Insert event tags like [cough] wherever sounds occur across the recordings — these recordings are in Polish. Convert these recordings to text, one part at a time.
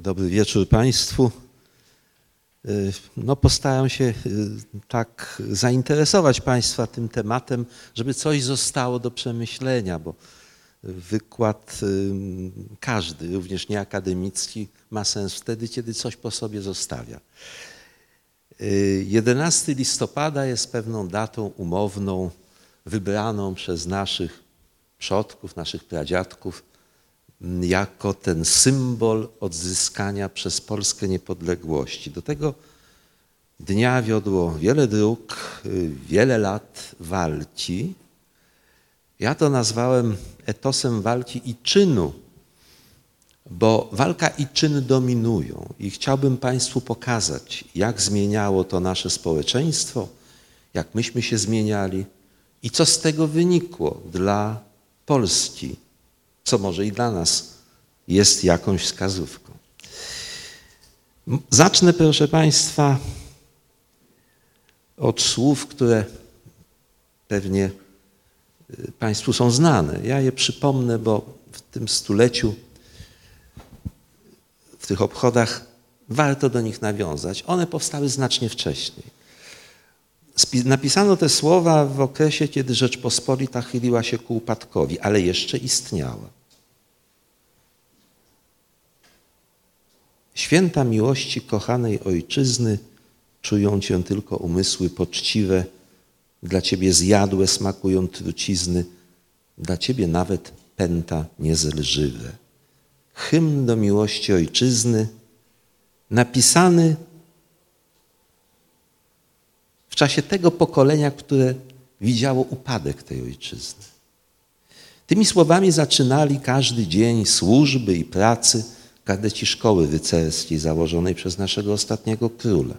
Dobry wieczór Państwu. No, postaram się tak zainteresować Państwa tym tematem, żeby coś zostało do przemyślenia, bo wykład każdy, również nieakademicki, ma sens wtedy, kiedy coś po sobie zostawia. 11 listopada jest pewną datą umowną, wybraną przez naszych przodków, naszych pradziadków jako ten symbol odzyskania przez Polskę niepodległości. Do tego dnia wiodło wiele dróg, wiele lat walki. Ja to nazwałem etosem walki i czynu, bo walka i czyn dominują i chciałbym Państwu pokazać, jak zmieniało to nasze społeczeństwo, jak myśmy się zmieniali i co z tego wynikło dla Polski co może i dla nas jest jakąś wskazówką. Zacznę, proszę Państwa, od słów, które pewnie y, Państwu są znane. Ja je przypomnę, bo w tym stuleciu, w tych obchodach warto do nich nawiązać. One powstały znacznie wcześniej. Napisano te słowa w okresie, kiedy Rzeczpospolita chyliła się ku upadkowi, ale jeszcze istniała. Święta miłości kochanej ojczyzny czują cię tylko umysły poczciwe, dla ciebie zjadłe smakują trucizny, dla ciebie nawet pęta niezelżywe. Hymn do miłości ojczyzny, napisany w czasie tego pokolenia, które widziało upadek tej ojczyzny. Tymi słowami zaczynali każdy dzień służby i pracy kadeci szkoły rycerskiej założonej przez naszego ostatniego króla.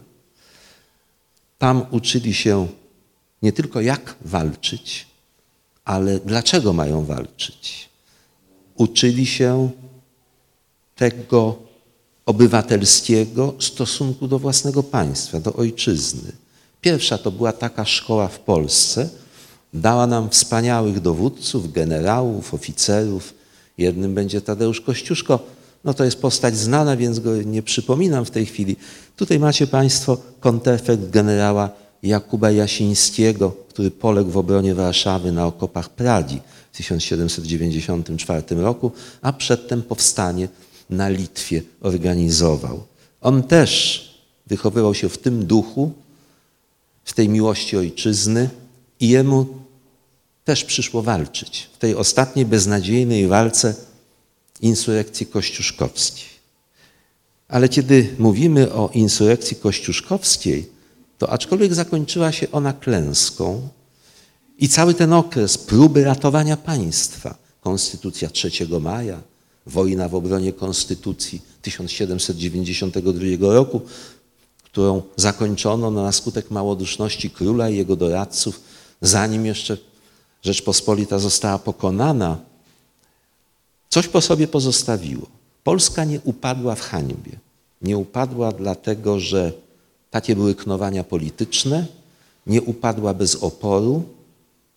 Tam uczyli się nie tylko jak walczyć, ale dlaczego mają walczyć. Uczyli się tego obywatelskiego stosunku do własnego państwa, do ojczyzny. Pierwsza to była taka szkoła w Polsce. Dała nam wspaniałych dowódców, generałów, oficerów. Jednym będzie Tadeusz Kościuszko, no to jest postać znana, więc go nie przypominam w tej chwili. Tutaj macie Państwo kontrefekt generała Jakuba Jasińskiego, który poległ w obronie Warszawy na okopach Pradzi w 1794 roku, a przedtem powstanie na Litwie organizował. On też wychowywał się w tym duchu, w tej miłości ojczyzny i jemu też przyszło walczyć w tej ostatniej beznadziejnej walce insurekcji kościuszkowskiej. Ale kiedy mówimy o insurekcji kościuszkowskiej, to aczkolwiek zakończyła się ona klęską i cały ten okres próby ratowania państwa, konstytucja 3 maja, wojna w obronie konstytucji 1792 roku, którą zakończono na skutek małoduszności króla i jego doradców, zanim jeszcze Rzeczpospolita została pokonana, Coś po sobie pozostawiło. Polska nie upadła w hańbie. Nie upadła dlatego, że takie były knowania polityczne, nie upadła bez oporu,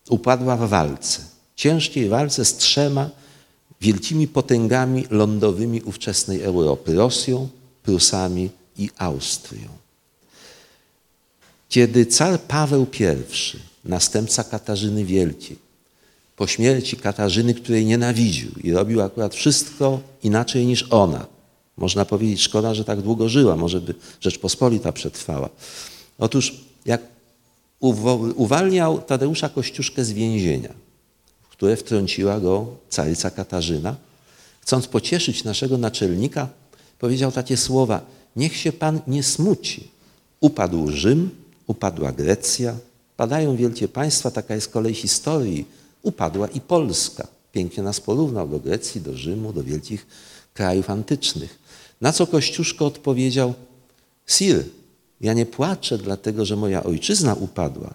upadła w walce. Ciężkiej walce z trzema wielkimi potęgami lądowymi ówczesnej Europy Rosją, Prusami i Austrią. Kiedy car Paweł I, następca Katarzyny Wielkiej, po śmierci Katarzyny, której nienawidził i robił akurat wszystko inaczej niż ona. Można powiedzieć, szkoda, że tak długo żyła, może by Rzeczpospolita przetrwała. Otóż jak uwalniał Tadeusza Kościuszkę z więzienia, w które wtrąciła go caryca Katarzyna, chcąc pocieszyć naszego naczelnika, powiedział takie słowa, niech się Pan nie smuci. Upadł Rzym, upadła Grecja, padają wielkie państwa, taka jest kolej historii, upadła i Polska. Pięknie nas porównał do Grecji, do Rzymu, do wielkich krajów antycznych. Na co Kościuszko odpowiedział, Sir, ja nie płaczę dlatego, że moja ojczyzna upadła,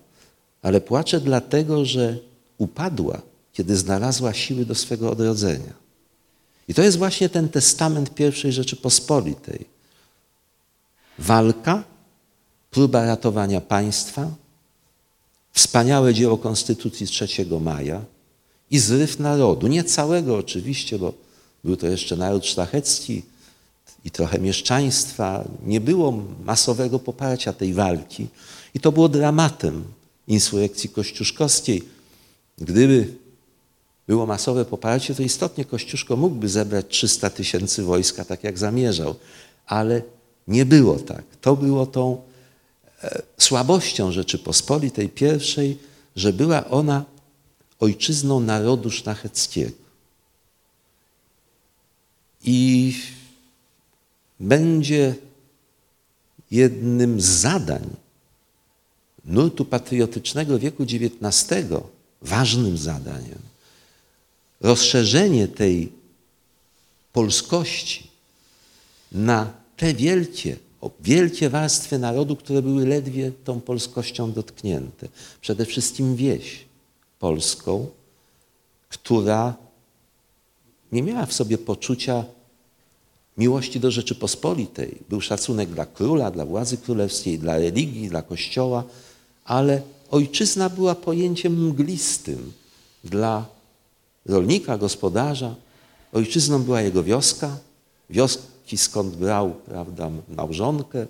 ale płaczę dlatego, że upadła, kiedy znalazła siły do swego odrodzenia. I to jest właśnie ten testament pierwszej Rzeczypospolitej. Walka, próba ratowania państwa, Wspaniałe dzieło Konstytucji 3 maja i zryw narodu. Nie całego oczywiście, bo był to jeszcze naród szlachecki i trochę mieszczaństwa. Nie było masowego poparcia tej walki i to było dramatem insurrekcji kościuszkowskiej. Gdyby było masowe poparcie, to istotnie Kościuszko mógłby zebrać 300 tysięcy wojska, tak jak zamierzał, ale nie było tak. To było tą słabością Rzeczypospolitej pierwszej, że była ona ojczyzną narodu szlacheckiego. I będzie jednym z zadań nurtu patriotycznego wieku XIX, ważnym zadaniem, rozszerzenie tej polskości na te wielkie, wielkie warstwy narodu, które były ledwie tą polskością dotknięte. Przede wszystkim wieś polską, która nie miała w sobie poczucia miłości do Rzeczypospolitej. Był szacunek dla króla, dla władzy królewskiej, dla religii, dla kościoła, ale ojczyzna była pojęciem mglistym dla rolnika, gospodarza. Ojczyzną była jego wioska, wioski skąd brał prawda, małżonkę,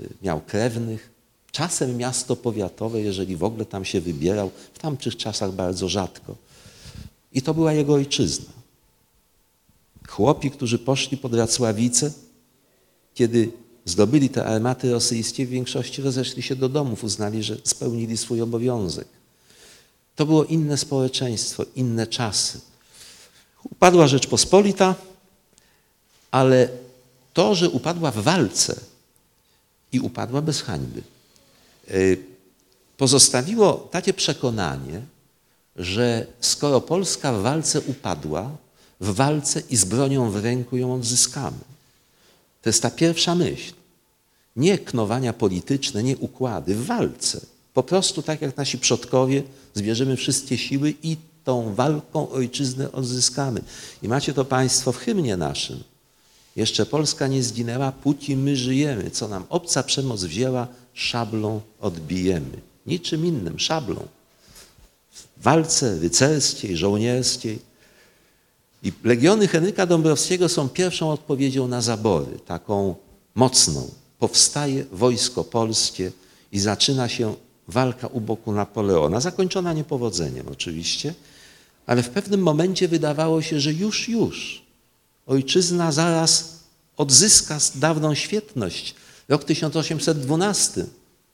y, miał krewnych. Czasem miasto powiatowe, jeżeli w ogóle tam się wybierał, w tamtych czasach bardzo rzadko. I to była jego ojczyzna. Chłopi, którzy poszli pod Racławice, kiedy zdobyli te armaty rosyjskie, w większości rozeszli się do domów, uznali, że spełnili swój obowiązek. To było inne społeczeństwo, inne czasy. Upadła Rzeczpospolita, ale to, że upadła w walce i upadła bez hańby, y, pozostawiło takie przekonanie, że skoro Polska w walce upadła, w walce i z bronią w ręku ją odzyskamy. To jest ta pierwsza myśl. Nie knowania polityczne, nie układy, w walce. Po prostu tak jak nasi przodkowie zbierzemy wszystkie siły i tą walką ojczyznę odzyskamy. I macie to Państwo w hymnie naszym. Jeszcze Polska nie zginęła, póki my żyjemy. Co nam obca przemoc wzięła, szablą odbijemy. Niczym innym, szablą. W walce rycerskiej, żołnierskiej. I legiony Henryka Dąbrowskiego są pierwszą odpowiedzią na zabory, taką mocną. Powstaje wojsko polskie i zaczyna się walka u boku Napoleona, zakończona niepowodzeniem oczywiście, ale w pewnym momencie wydawało się, że już, już ojczyzna zaraz odzyska dawną świetność. Rok 1812,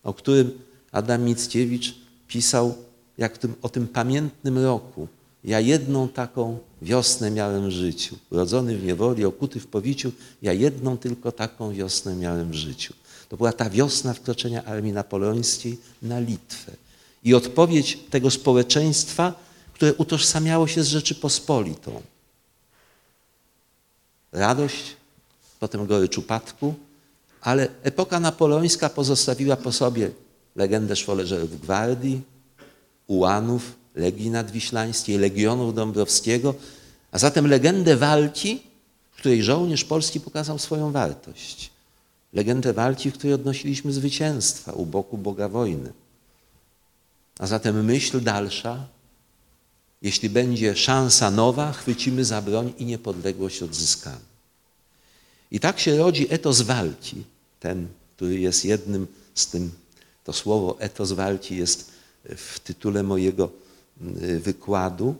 o którym Adam Mickiewicz pisał jak tym, o tym pamiętnym roku. Ja jedną taką wiosnę miałem w życiu. Urodzony w niewoli, okuty w powiciu, ja jedną tylko taką wiosnę miałem w życiu. To była ta wiosna wkroczenia armii napoleońskiej na Litwę. I odpowiedź tego społeczeństwa, które utożsamiało się z Rzeczypospolitą. Radość, potem gorycz upadku, ale epoka napoleońska pozostawiła po sobie legendę szwoleżerów gwardii, ułanów, Legii Nadwiślańskiej, Legionów Dąbrowskiego, a zatem legendę walki, w której żołnierz polski pokazał swoją wartość. Legendę walki, w której odnosiliśmy zwycięstwa u boku Boga wojny. A zatem myśl dalsza, jeśli będzie szansa nowa, chwycimy za broń i niepodległość odzyskamy. I tak się rodzi etos walki, ten, który jest jednym z tym, to słowo etos walki jest w tytule mojego y, wykładu.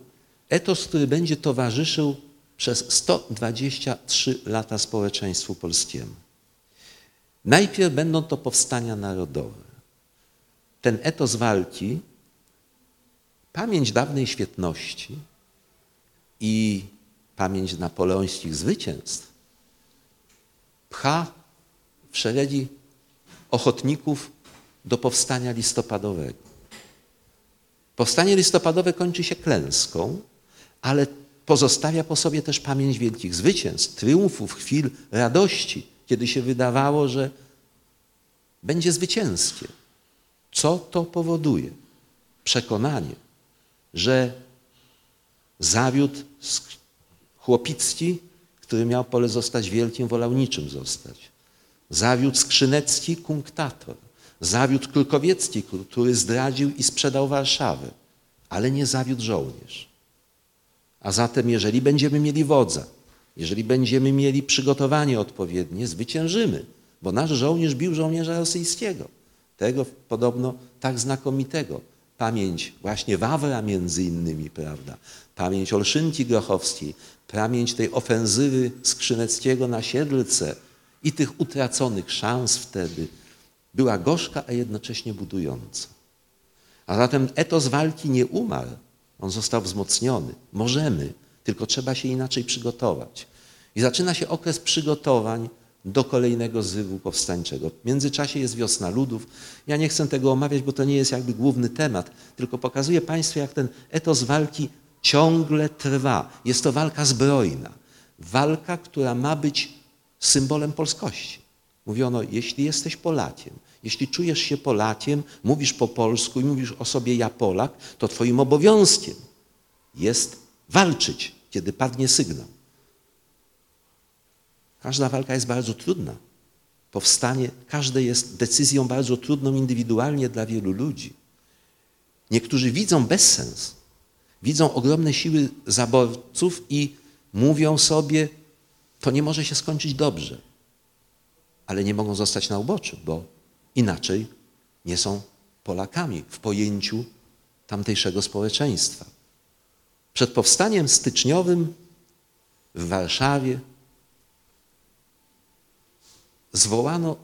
Etos, który będzie towarzyszył przez 123 lata społeczeństwu polskiemu. Najpierw będą to powstania narodowe. Ten etos walki, pamięć dawnej świetności i pamięć napoleońskich zwycięstw pcha w szeregi ochotników do powstania listopadowego. Powstanie listopadowe kończy się klęską, ale pozostawia po sobie też pamięć wielkich zwycięstw, triumfów, chwil radości, kiedy się wydawało, że będzie zwycięskie. Co to powoduje? Przekonanie, że zawiódł Chłopicki, który miał pole zostać wielkim, wolał niczym zostać. Zawiódł Skrzynecki, kunktator. Zawiódł Krukowiecki, który zdradził i sprzedał Warszawę, ale nie zawiódł żołnierz. A zatem, jeżeli będziemy mieli wodza, Jeżeli będziemy mieli przygotowanie odpowiednie, zwyciężymy, bo nasz żołnierz bił żołnierza rosyjskiego. Tego podobno tak znakomitego. Pamięć właśnie Wawra między innymi, prawda? Pamięć Olszynki Grochowskiej, pamięć tej ofensywy Skrzyneckiego na Siedlce i tych utraconych szans wtedy była gorzka, a jednocześnie budująca. A zatem etos walki nie umarł, on został wzmocniony. Możemy, tylko trzeba się inaczej przygotować. I zaczyna się okres przygotowań do kolejnego zrywu powstańczego. W międzyczasie jest wiosna ludów. Ja nie chcę tego omawiać, bo to nie jest jakby główny temat, tylko pokazuję Państwu, jak ten etos walki ciągle trwa. Jest to walka zbrojna. Walka, która ma być symbolem polskości. Mówiono, jeśli jesteś Polakiem, jeśli czujesz się Polakiem, mówisz po polsku i mówisz o sobie ja Polak, to twoim obowiązkiem jest walczyć, kiedy padnie sygnał. Każda walka jest bardzo trudna. Powstanie, każde jest decyzją bardzo trudną indywidualnie dla wielu ludzi. Niektórzy widzą bezsens, widzą ogromne siły zaborców i mówią sobie, to nie może się skończyć dobrze. Ale nie mogą zostać na uboczu, bo inaczej nie są Polakami w pojęciu tamtejszego społeczeństwa. Przed powstaniem styczniowym w Warszawie zwołano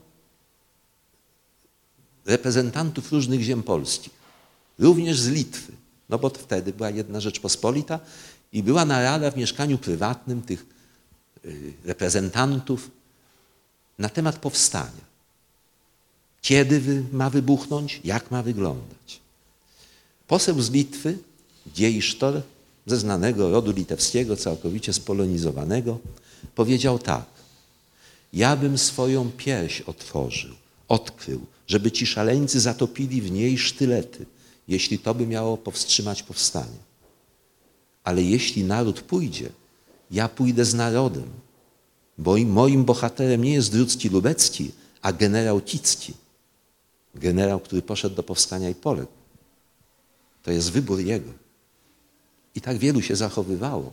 reprezentantów różnych ziem polskich, również z Litwy, no bo wtedy była jedna Rzeczpospolita i była narada w mieszkaniu prywatnym tych y, reprezentantów na temat powstania. Kiedy ma wybuchnąć, jak ma wyglądać. Poseł z Litwy, Dziejsztor, ze znanego rodu litewskiego, całkowicie spolonizowanego, powiedział tak. Ja bym swoją pierś otworzył, odkrył, żeby ci szaleńcy zatopili w niej sztylety, jeśli to by miało powstrzymać powstanie. Ale jeśli naród pójdzie, ja pójdę z narodem, bo moim bohaterem nie jest Drucki Lubecki, a generał Kicki. Generał, który poszedł do powstania i poległ. To jest wybór jego. I tak wielu się zachowywało,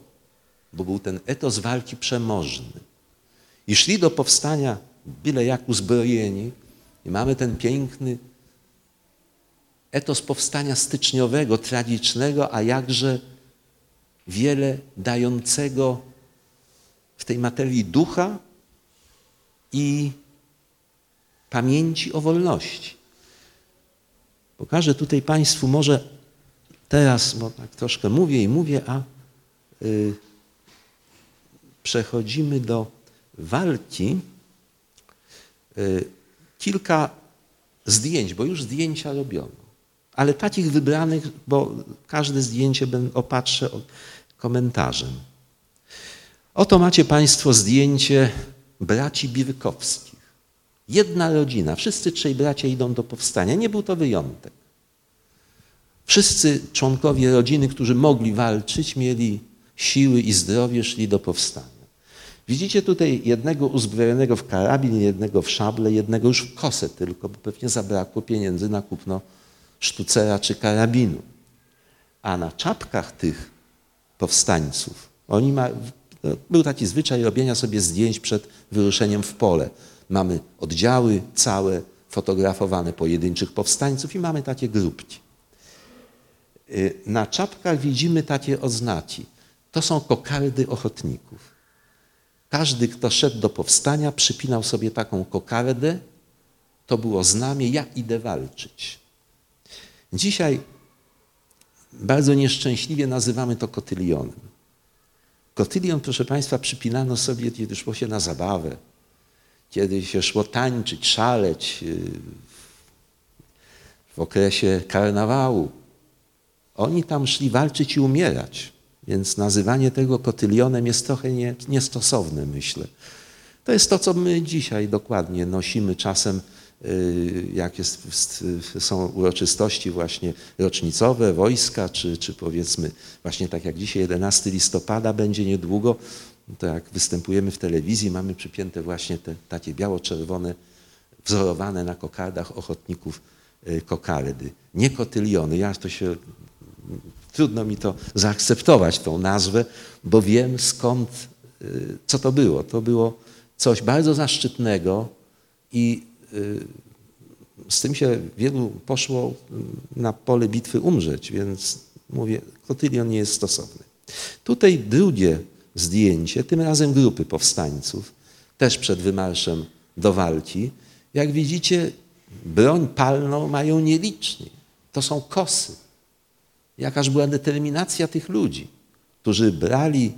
bo był ten etos walki przemożny. I szli do powstania byle jak uzbrojeni i mamy ten piękny etos powstania styczniowego, tragicznego, a jakże wiele dającego w tej materii ducha i pamięci o wolności. Pokażę tutaj Państwu może teraz, bo tak troszkę mówię i mówię, a y, przechodzimy do walki. Y, kilka zdjęć, bo już zdjęcia robiono, ale takich wybranych, bo każde zdjęcie opatrzę komentarzem. Oto macie Państwo zdjęcie braci Birkowskich. Jedna rodzina, wszyscy trzej bracia idą do powstania. Nie był to wyjątek. Wszyscy członkowie rodziny, którzy mogli walczyć, mieli siły i zdrowie, szli do powstania. Widzicie tutaj jednego uzbrojonego w karabin, jednego w szable, jednego już w kosę tylko, bo pewnie zabrakło pieniędzy na kupno sztucera czy karabinu. A na czapkach tych powstańców, oni ma, był taki zwyczaj robienia sobie zdjęć przed wyruszeniem w pole. Mamy oddziały całe fotografowane pojedynczych powstańców i mamy takie grupki. Y, na czapkach widzimy takie oznaki. To są kokardy ochotników. Każdy, kto szedł do powstania, przypinał sobie taką kokardę. To było znamie, ja idę walczyć. Dzisiaj bardzo nieszczęśliwie nazywamy to kotylionem. Kotylion, proszę Państwa, przypinano sobie, kiedy szło się na zabawę, kiedy się szło tańczyć, szaleć y, w okresie karnawału. Oni tam szli walczyć i umierać, więc nazywanie tego kotylionem jest trochę nie, niestosowne, myślę. To jest to, co my dzisiaj dokładnie nosimy czasem, y, jak jest, są uroczystości właśnie rocznicowe, wojska, czy, czy powiedzmy właśnie tak jak dzisiaj 11 listopada będzie niedługo, to jak występujemy w telewizji, mamy przypięte właśnie te takie biało-czerwone, wzorowane na kokardach ochotników y, kokardy. Nie kotyliony, ja to się trudno mi to zaakceptować, tą nazwę, bo wiem skąd y, co to było? To było coś bardzo zaszczytnego i y, z tym się wielu poszło na pole bitwy umrzeć, więc mówię, kotylion nie jest stosowny. Tutaj drugie zdjęcie, tym razem grupy powstańców, też przed wymarszem do walki. Jak widzicie, broń palną mają nieliczni. To są kosy. Jakaż była determinacja tych ludzi, którzy brali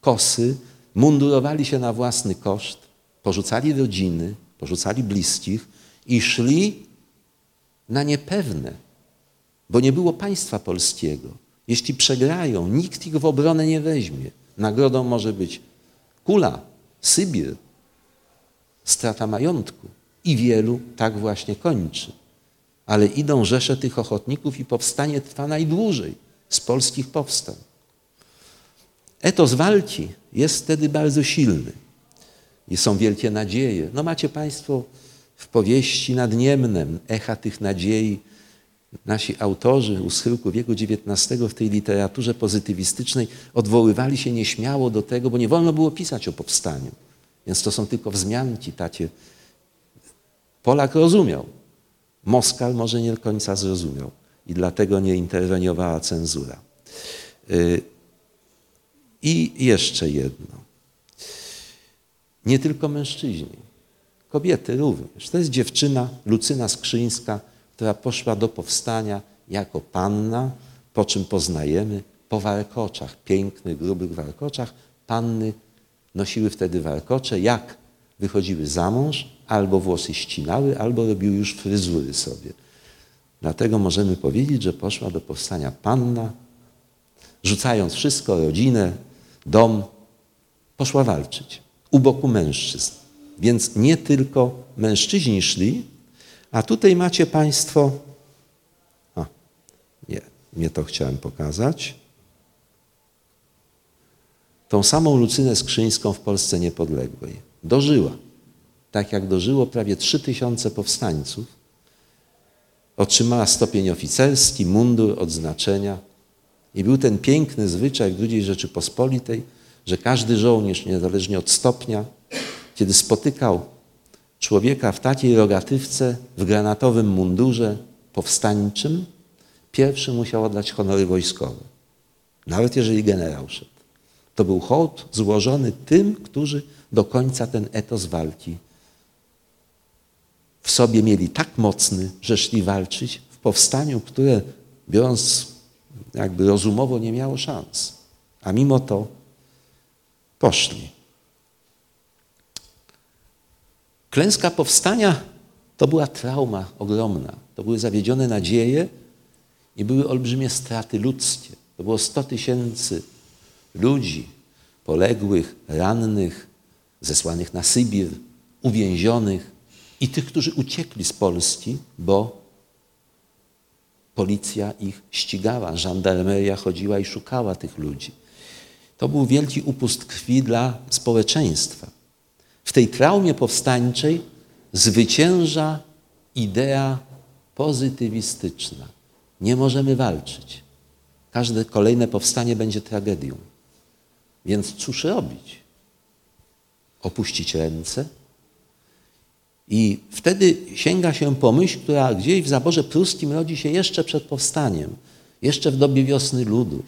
kosy, mundurowali się na własny koszt, porzucali rodziny, porzucali bliskich i szli na niepewne, bo nie było państwa polskiego. Jeśli przegrają, nikt ich w obronę nie weźmie. Nagrodą może być kula, Sybir, strata majątku. I wielu tak właśnie kończy. Ale idą rzesze tych ochotników i powstanie trwa najdłużej z polskich powstań. Etos walki jest wtedy bardzo silny i są wielkie nadzieje. No macie Państwo w powieści nad Niemnem echa tych nadziei. Nasi autorzy u schyłku wieku XIX w tej literaturze pozytywistycznej odwoływali się nieśmiało do tego, bo nie wolno było pisać o powstaniu. Więc to są tylko wzmianki tacie. Polak rozumiał. Moskal może nie do końca zrozumiał i dlatego nie interweniowała cenzura. Y, I jeszcze jedno. Nie tylko mężczyźni, kobiety również. To jest dziewczyna Lucyna Skrzyńska, która poszła do powstania jako panna, po czym poznajemy po warkoczach, pięknych, grubych warkoczach, panny nosiły wtedy warkocze, jak wychodziły za mąż, albo włosy ścinały, albo robiły już fryzury sobie. Dlatego możemy powiedzieć, że poszła do powstania panna, rzucając wszystko, rodzinę, dom, poszła walczyć u boku mężczyzn. Więc nie tylko mężczyźni szli, a tutaj macie Państwo, a nie, nie to chciałem pokazać, tą samą Lucynę Skrzyńską w Polsce niepodległej. Dożyła, tak jak dożyło prawie trzy tysiące powstańców. Otrzymała stopień oficerski, mundur, odznaczenia. I był ten piękny zwyczaj w II Rzeczypospolitej, że każdy żołnierz, niezależnie od stopnia, kiedy spotykał człowieka w takiej rogatywce, w granatowym mundurze powstańczym, pierwszy musiał oddać honory wojskowe. Nawet jeżeli generał szedł. To był hołd złożony tym, którzy do końca ten etos walki w sobie mieli tak mocny, że szli walczyć w powstaniu, które biorąc jakby rozumowo nie miało szans. A mimo to poszli. Klęska powstania to była trauma ogromna. To były zawiedzione nadzieje i były olbrzymie straty ludzkie. To było 100 tysięcy ludzi poległych, rannych, zesłanych na Sybir, uwięzionych i tych, którzy uciekli z Polski, bo policja ich ścigała, żandarmeria chodziła i szukała tych ludzi. To był wielki upust krwi dla społeczeństwa. W tej traumie powstańczej zwycięża idea pozytywistyczna. Nie możemy walczyć. Każde kolejne powstanie będzie tragedią. Więc cóż robić? Opuścić ręce? I wtedy sięga się po myśl, która gdzieś w zaborze pruskim rodzi się jeszcze przed powstaniem, jeszcze w dobie wiosny ludów.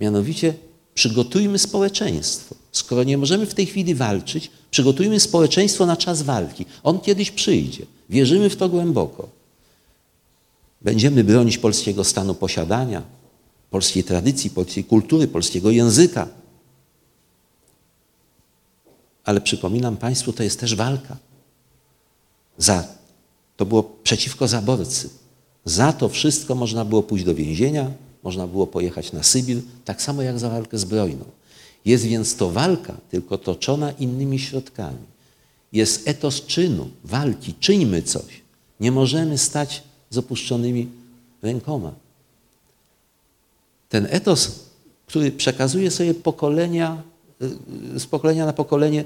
Mianowicie przygotujmy społeczeństwo. Skoro nie możemy w tej chwili walczyć, przygotujmy społeczeństwo na czas walki. On kiedyś przyjdzie. Wierzymy w to głęboko. Będziemy bronić polskiego stanu posiadania, polskiej tradycji, polskiej kultury, polskiego języka. Ale przypominam Państwu, to jest też walka. Za, to było przeciwko zaborcy. Za to wszystko można było pójść do więzienia, można było pojechać na Sybir, tak samo jak za walkę zbrojną. Jest więc to walka, tylko toczona innymi środkami. Jest etos czynu, walki, czyńmy coś. Nie możemy stać z opuszczonymi rękoma. Ten etos, który przekazuje sobie pokolenia, y, z pokolenia na pokolenie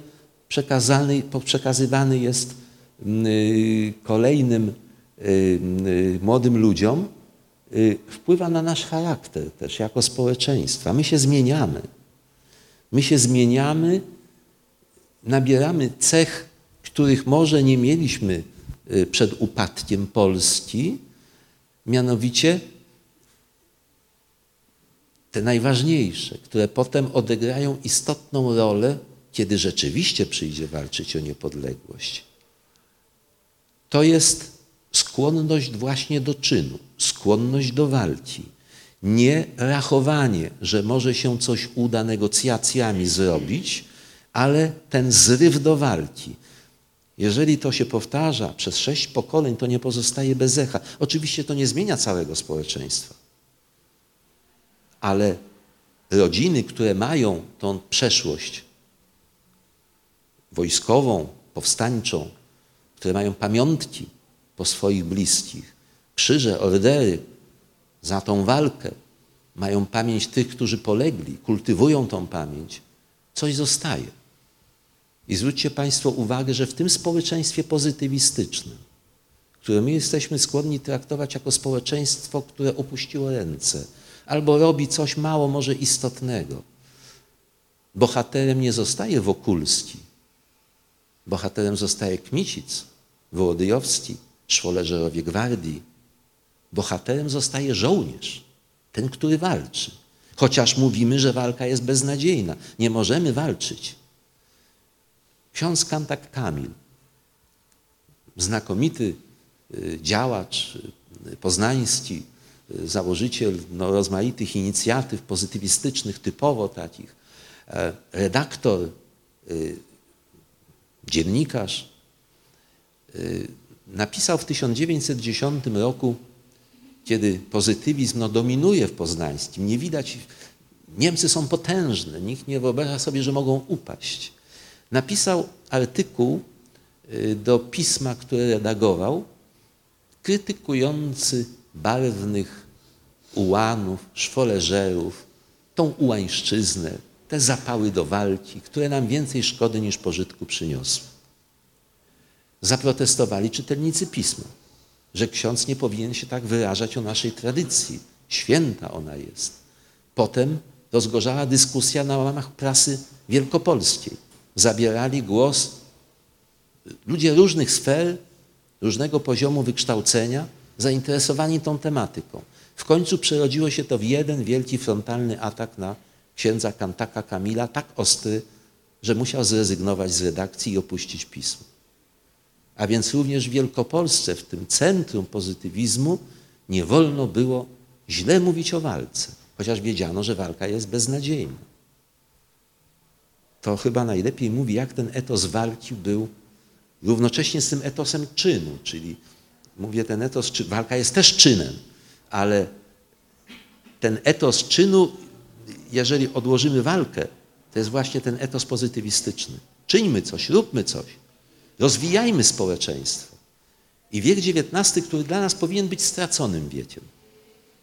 przekazany, przekazywany jest y, kolejnym y, młodym ludziom, wpływa na nasz charakter też jako społeczeństwa. My się zmieniamy. My się zmieniamy, nabieramy cech, których może nie mieliśmy y, przed upadkiem Polski, mianowicie te najważniejsze, które potem odegrają istotną rolę, kiedy rzeczywiście przyjdzie walczyć o niepodległość. To jest skłonność właśnie do czynu, skłonność do walki. Nie rachowanie, że może się coś uda negocjacjami zrobić, ale ten zryw do walki. Jeżeli to się powtarza przez sześć pokoleń, to nie pozostaje bez echa. Oczywiście to nie zmienia całego społeczeństwa, ale rodziny, które mają tą przeszłość wojskową, powstańczą, które mają pamiątki po swoich bliskich, krzyże, ordery za tą walkę, mają pamięć tych, którzy polegli, kultywują tą pamięć, coś zostaje. I zwróćcie Państwo uwagę, że w tym społeczeństwie pozytywistycznym, które my jesteśmy skłonni traktować jako społeczeństwo, które opuściło ręce, albo robi coś mało może istotnego, bohaterem nie zostaje Wokulski, bohaterem zostaje Kmicic, Wołodyjowski, szwoleżerowie gwardii. Bohaterem zostaje żołnierz, ten, który walczy. Chociaż mówimy, że walka jest beznadziejna. Nie możemy walczyć. Ksiądz Kantak Kamil, znakomity y, działacz y, poznański, y, założyciel no, rozmaitych inicjatyw pozytywistycznych, typowo takich, e, redaktor, dziennikarz, napisał w 1910 roku, kiedy pozytywizm no, dominuje w poznańskim, nie widać, Niemcy są potężne, nikt nie wyobraża sobie, że mogą upaść. Napisał artykuł y, do pisma, które redagował, krytykujący barwnych ułanów, szwoleżerów, tą ułańszczyznę, te zapały do walki, które nam więcej szkody niż pożytku przyniosły zaprotestowali czytelnicy pisma, że ksiądz nie powinien się tak wyrażać o naszej tradycji. Święta ona jest. Potem rozgorzała dyskusja na łamach prasy wielkopolskiej. Zabierali głos ludzie różnych sfer, różnego poziomu wykształcenia, zainteresowani tą tematyką. W końcu przerodziło się to w jeden wielki frontalny atak na księdza Kantaka Kamila, tak ostry, że musiał zrezygnować z redakcji i opuścić pismo. A więc również w Wielkopolsce, w tym centrum pozytywizmu, nie wolno było źle mówić o walce, chociaż wiedziano, że walka jest beznadziejna. To chyba najlepiej mówi, jak ten etos walki był równocześnie z tym etosem czynu, czyli mówię ten etos, czy walka jest też czynem, ale ten etos czynu, jeżeli odłożymy walkę, to jest właśnie ten etos pozytywistyczny. Czyńmy coś, róbmy coś. Rozwijajmy społeczeństwo. I wiek XIX, który dla nas powinien być straconym wiekiem,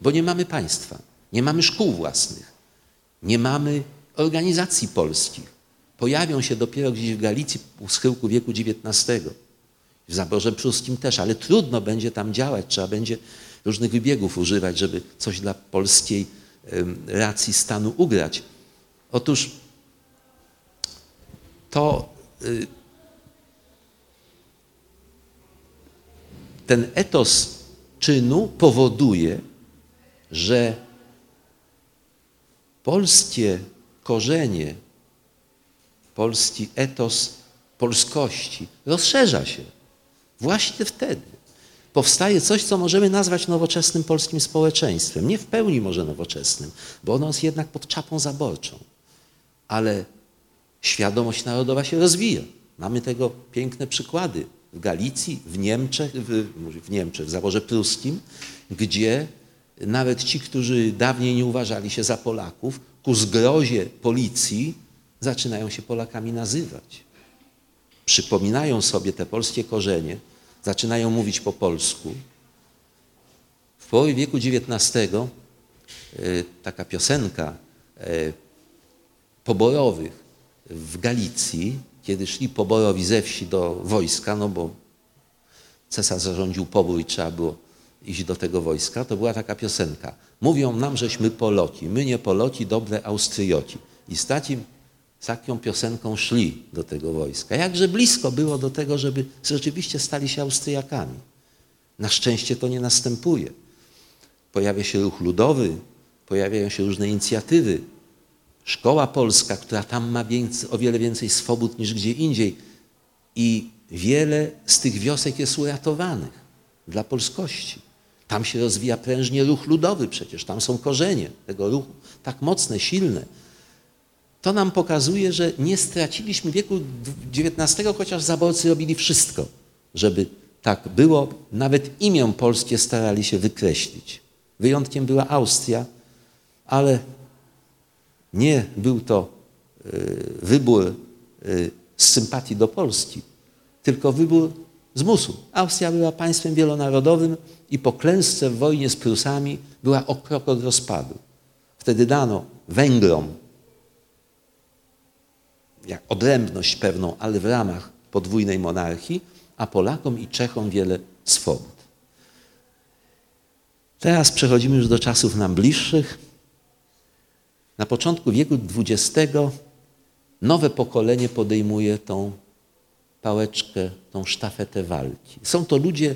bo nie mamy państwa, nie mamy szkół własnych, nie mamy organizacji polskich. Pojawią się dopiero gdzieś w Galicji u schyłku wieku XIX, w zaborze pruskim też, ale trudno będzie tam działać, trzeba będzie różnych wybiegów używać, żeby coś dla polskiej racji stanu ugrać. Otóż to ten etos czynu powoduje, że polskie korzenie, polski etos polskości rozszerza się. Właśnie wtedy powstaje coś, co możemy nazwać nowoczesnym polskim społeczeństwem. Nie w pełni może nowoczesnym, bo ono jest jednak pod czapą zaborczą. Ale świadomość narodowa się rozwija. Mamy tego piękne przykłady w Galicji, w Niemczech, w, w Niemczech, w zaborze pruskim, gdzie nawet ci, którzy dawniej nie uważali się za Polaków, ku zgrozie policji zaczynają się Polakami nazywać. Przypominają sobie te polskie korzenie, zaczynają mówić po polsku. W połowie wieku XIX e, taka piosenka e, poborowych w Galicji kiedy szli poborowi ze wsi do wojska, no bo cesarz zarządził pobór i trzeba było iść do tego wojska, to była taka piosenka. Mówią nam, żeśmy Poloci, my nie Poloci, dobre Austrioci. I stać im z taką piosenką szli do tego wojska. Jakże blisko było do tego, żeby rzeczywiście stali się Austriakami. Na szczęście to nie następuje. Pojawia się ruch ludowy, pojawiają się różne inicjatywy. Szkoła polska, która tam ma więcej, o wiele więcej swobód niż gdzie indziej. I wiele z tych wiosek jest uratowanych dla polskości. Tam się rozwija prężnie ruch ludowy przecież, tam są korzenie tego ruchu, tak mocne, silne. To nam pokazuje, że nie straciliśmy wieku XIX, chociaż zaborcy robili wszystko, żeby tak było. Nawet imię polskie starali się wykreślić. Wyjątkiem była Austria, ale nie był to y, wybór y, z sympatii do Polski, tylko wybór z musu. Austria była państwem wielonarodowym i po klęsce w wojnie z Prusami była o krok od rozpadu. Wtedy dano Węgrom jak odrębność pewną, ale w ramach podwójnej monarchii, a Polakom i Czechom wiele swobód. Teraz przechodzimy już do czasów nam bliższych. Na początku wieku XX nowe pokolenie podejmuje tą pałeczkę, tą sztafetę walki. Są to ludzie,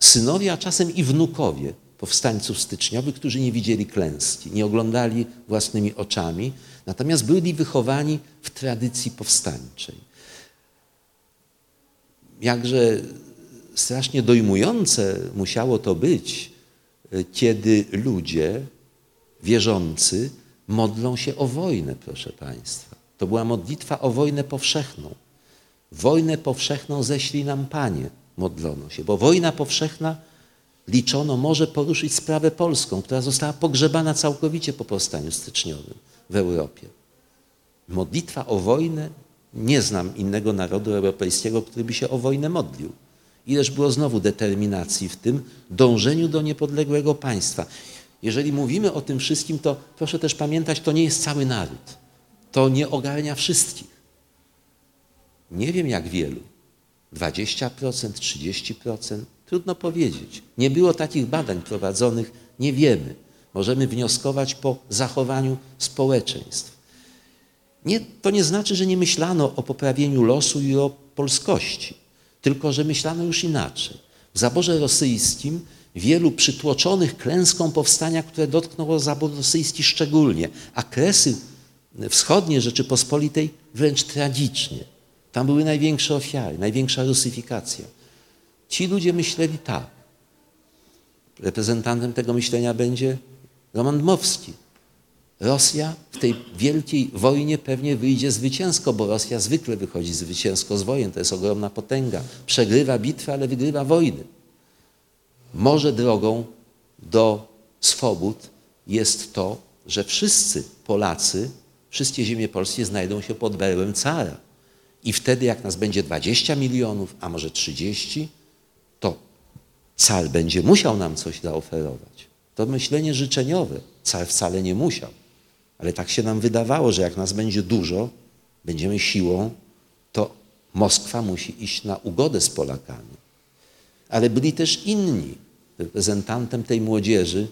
synowie, a czasem i wnukowie powstańców styczniowych, którzy nie widzieli klęski, nie oglądali własnymi oczami, natomiast byli wychowani w tradycji powstańczej. Jakże strasznie dojmujące musiało to być, kiedy ludzie wierzący modlą się o wojnę, proszę Państwa. To była modlitwa o wojnę powszechną. Wojnę powszechną ześlij nam Panie, modlono się, bo wojna powszechna liczono może poruszyć sprawę polską, która została pogrzebana całkowicie po powstaniu styczniowym w Europie. Modlitwa o wojnę, nie znam innego narodu europejskiego, który by się o wojnę modlił. Ileż było znowu determinacji w tym dążeniu do niepodległego państwa. Jeżeli mówimy o tym wszystkim, to proszę też pamiętać, to nie jest cały naród. To nie ogarnia wszystkich. Nie wiem jak wielu. 20%, 30%, trudno powiedzieć. Nie było takich badań prowadzonych, nie wiemy. Możemy wnioskować po zachowaniu społeczeństw. Nie, to nie znaczy, że nie myślano o poprawieniu losu i o polskości, tylko że myślano już inaczej. W zaborze rosyjskim wielu przytłoczonych klęską powstania, które dotknęło zabór rosyjski szczególnie, a kresy wschodnie Rzeczypospolitej wręcz tragicznie. Tam były największe ofiary, największa rusyfikacja. Ci ludzie myśleli tak. Reprezentantem tego myślenia będzie Roman Dmowski. Rosja w tej wielkiej wojnie pewnie wyjdzie zwycięsko, bo Rosja zwykle wychodzi zwycięsko z wojen. To jest ogromna potęga. Przegrywa bitwę, ale wygrywa wojny. Może drogą do swobód jest to, że wszyscy Polacy, wszystkie ziemie polskie znajdą się pod berłem cara. I wtedy, jak nas będzie 20 milionów, a może 30, to car będzie musiał nam coś zaoferować. To myślenie życzeniowe. Car wcale nie musiał. Ale tak się nam wydawało, że jak nas będzie dużo, będziemy siłą, to Moskwa musi iść na ugodę z Polakami. Ale byli też inni. Reprezentantem tej młodzieży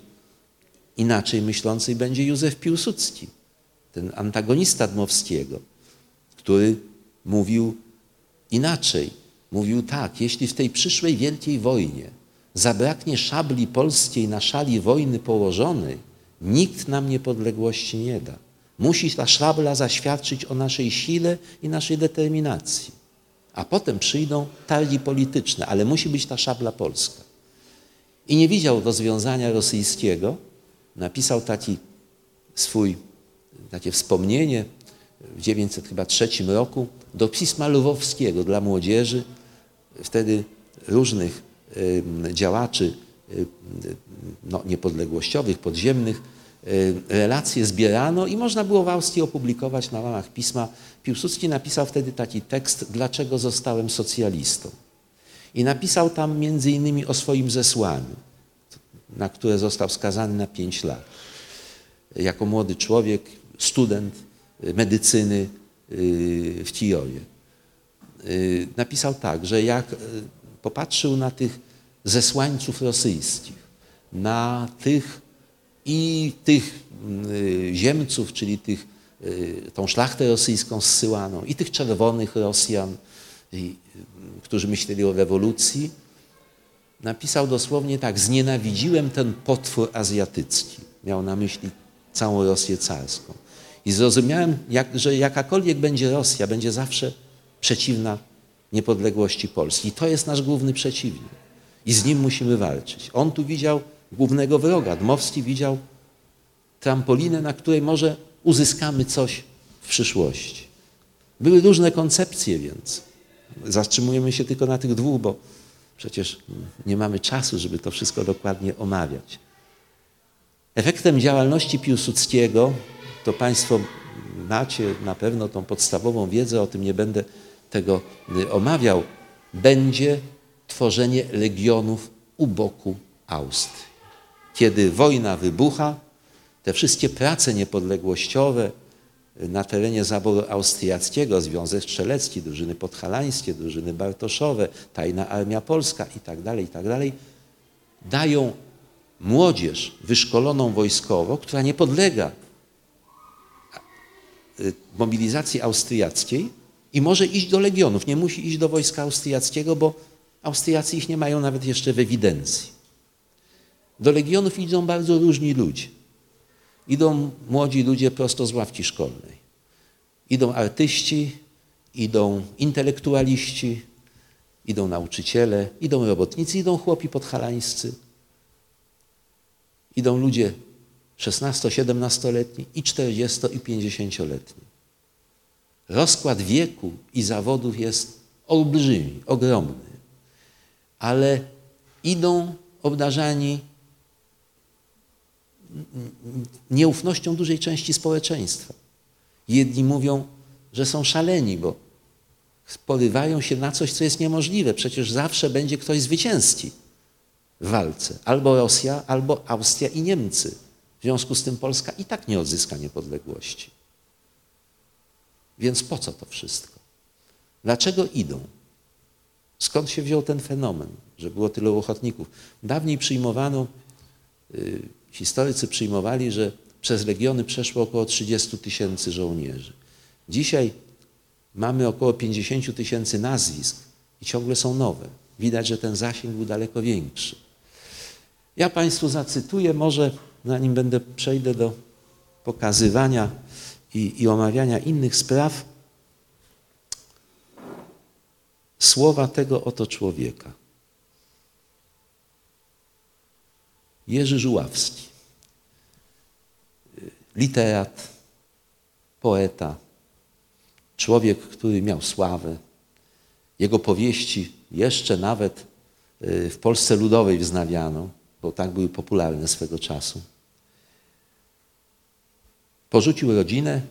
inaczej myślącej będzie Józef Piłsudski, ten antagonista Dmowskiego, który mówił inaczej. Mówił tak, jeśli w tej przyszłej wielkiej wojnie zabraknie szabli polskiej na szali wojny położonej, nikt nam niepodległości nie da. Musi ta szabla zaświadczyć o naszej sile i naszej determinacji. A potem przyjdą targi polityczne, ale musi być ta szabla polska. I nie widział rozwiązania rosyjskiego. Napisał taki swój, takie wspomnienie w 1903 roku do pisma lwowskiego dla młodzieży, wtedy różnych działaczy no, niepodległościowych, podziemnych, relacje zbierano i można było w Austrii opublikować na łamach pisma. Piłsudski napisał wtedy taki tekst, dlaczego zostałem socjalistą. I napisał tam między innymi o swoim zesłaniu, na które został skazany na pięć lat. Jako młody człowiek, student medycyny y, w Kijowie. Y, napisał tak, że jak y, popatrzył na tych zesłańców rosyjskich, na tych i tych ziemców, czyli tych y, tą szlachtę rosyjską zsyłaną i tych czerwonych Rosjan, i, którzy myśleli o rewolucji, napisał dosłownie tak: Znienawidziłem ten potwór azjatycki. Miał na myśli całą Rosję carską. I zrozumiałem, jak, że jakakolwiek będzie Rosja, będzie zawsze przeciwna niepodległości Polski. I to jest nasz główny przeciwnik. I z nim musimy walczyć. On tu widział głównego wroga. Dmowski widział trampolinę, na której może uzyskamy coś w przyszłości. Były różne koncepcje, więc zatrzymujemy się tylko na tych dwóch, bo przecież nie mamy czasu, żeby to wszystko dokładnie omawiać. Efektem działalności Piłsudskiego, to Państwo macie na pewno tą podstawową wiedzę, o tym nie będę tego omawiał, będzie tworzenie legionów u boku Austrii. Kiedy wojna wybucha, te wszystkie prace niepodległościowe na terenie zaboru austriackiego, Związek Strzelecki, drużyny podhalańskie, drużyny bartoszowe, Tajna Armia Polska itd., tak itd., tak dają młodzież wyszkoloną wojskowo, która nie podlega y, mobilizacji austriackiej i może iść do legionów. Nie musi iść do wojska austriackiego, bo Austriacy ich nie mają nawet jeszcze w ewidencji. Do legionów idą bardzo różni ludzie. Idą młodzi ludzie prosto z ławki szkolnej. Idą artyści, idą intelektualiści, idą nauczyciele, idą robotnicy, idą chłopi podhalańscy. Idą ludzie 16-17-letni i 40- i 50-letni. Rozkład wieku i zawodów jest olbrzymi, ogromny, ale idą obdarzani nieufnością dużej części społeczeństwa. Jedni mówią, że są szaleni, bo porywają się na coś, co jest niemożliwe. Przecież zawsze będzie ktoś zwycięski w walce. Albo Rosja, albo Austria i Niemcy. W związku z tym Polska i tak nie odzyska niepodległości. Więc po co to wszystko? Dlaczego idą? Skąd się wziął ten fenomen, że było tylu ochotników? Dawniej przyjmowano, yy, historycy przyjmowali, że przez legiony przeszło około 30 tysięcy żołnierzy. Dzisiaj mamy około 50 tysięcy nazwisk i ciągle są nowe. Widać, że ten zasięg był daleko większy. Ja Państwu zacytuję, może zanim będę przejdę do pokazywania i, i omawiania innych spraw, słowa tego oto człowieka. Jerzy Żuławski, literat, poeta, człowiek, który miał sławę. Jego powieści jeszcze nawet y, w Polsce Ludowej wznawiano, bo tak były popularne swego czasu. Porzucił rodzinę,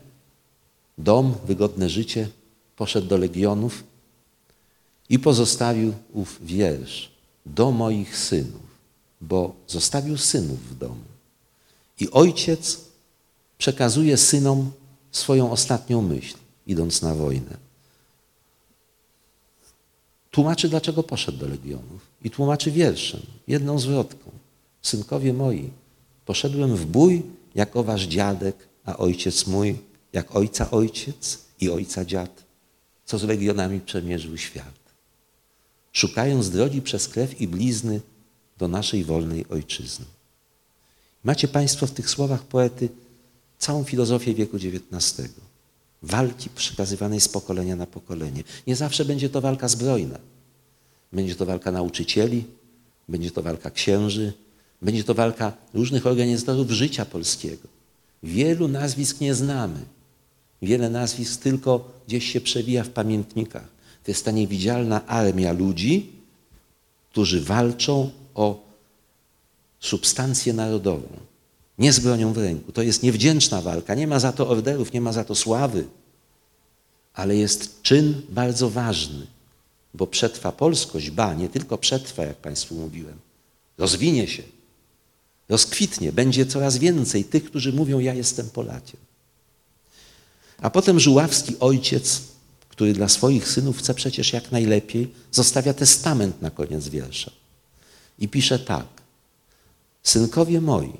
dom, wygodne życie, poszedł do legionów i pozostawił ów wiersz do moich synów, bo zostawił synów w domu. I ojciec przekazuje synom swoją ostatnią myśl, idąc na wojnę. Tłumaczy, dlaczego poszedł do legionów. I tłumaczy wierszem, jedną zwrotką. Synkowie moi, poszedłem w bój jako wasz dziadek, a ojciec mój, jak ojca ojciec i ojca dziad, co z legionami przemierzył świat. Szukając drogi przez krew i blizny do naszej wolnej ojczyzny. Macie Państwo w tych słowach poety całą filozofię wieku XIX. Walki przekazywanej z pokolenia na pokolenie. Nie zawsze będzie to walka zbrojna. Będzie to walka nauczycieli, będzie to walka księży, będzie to walka różnych organizatorów życia polskiego. Wielu nazwisk nie znamy. Wiele nazwisk tylko gdzieś się przewija w pamiętnikach. To jest ta niewidzialna armia ludzi, którzy walczą o substancję narodową. Nie z bronią w ręku. To jest niewdzięczna walka. Nie ma za to orderów, nie ma za to sławy. Ale jest czyn bardzo ważny, bo przetrwa polskość, ba, nie tylko przetrwa, jak Państwu mówiłem, rozwinie się, rozkwitnie, będzie coraz więcej tych, którzy mówią, ja jestem Polakiem. A potem żuławski ojciec, który dla swoich synów chce przecież jak najlepiej, zostawia testament na koniec wiersza. I pisze tak. Synkowie moi,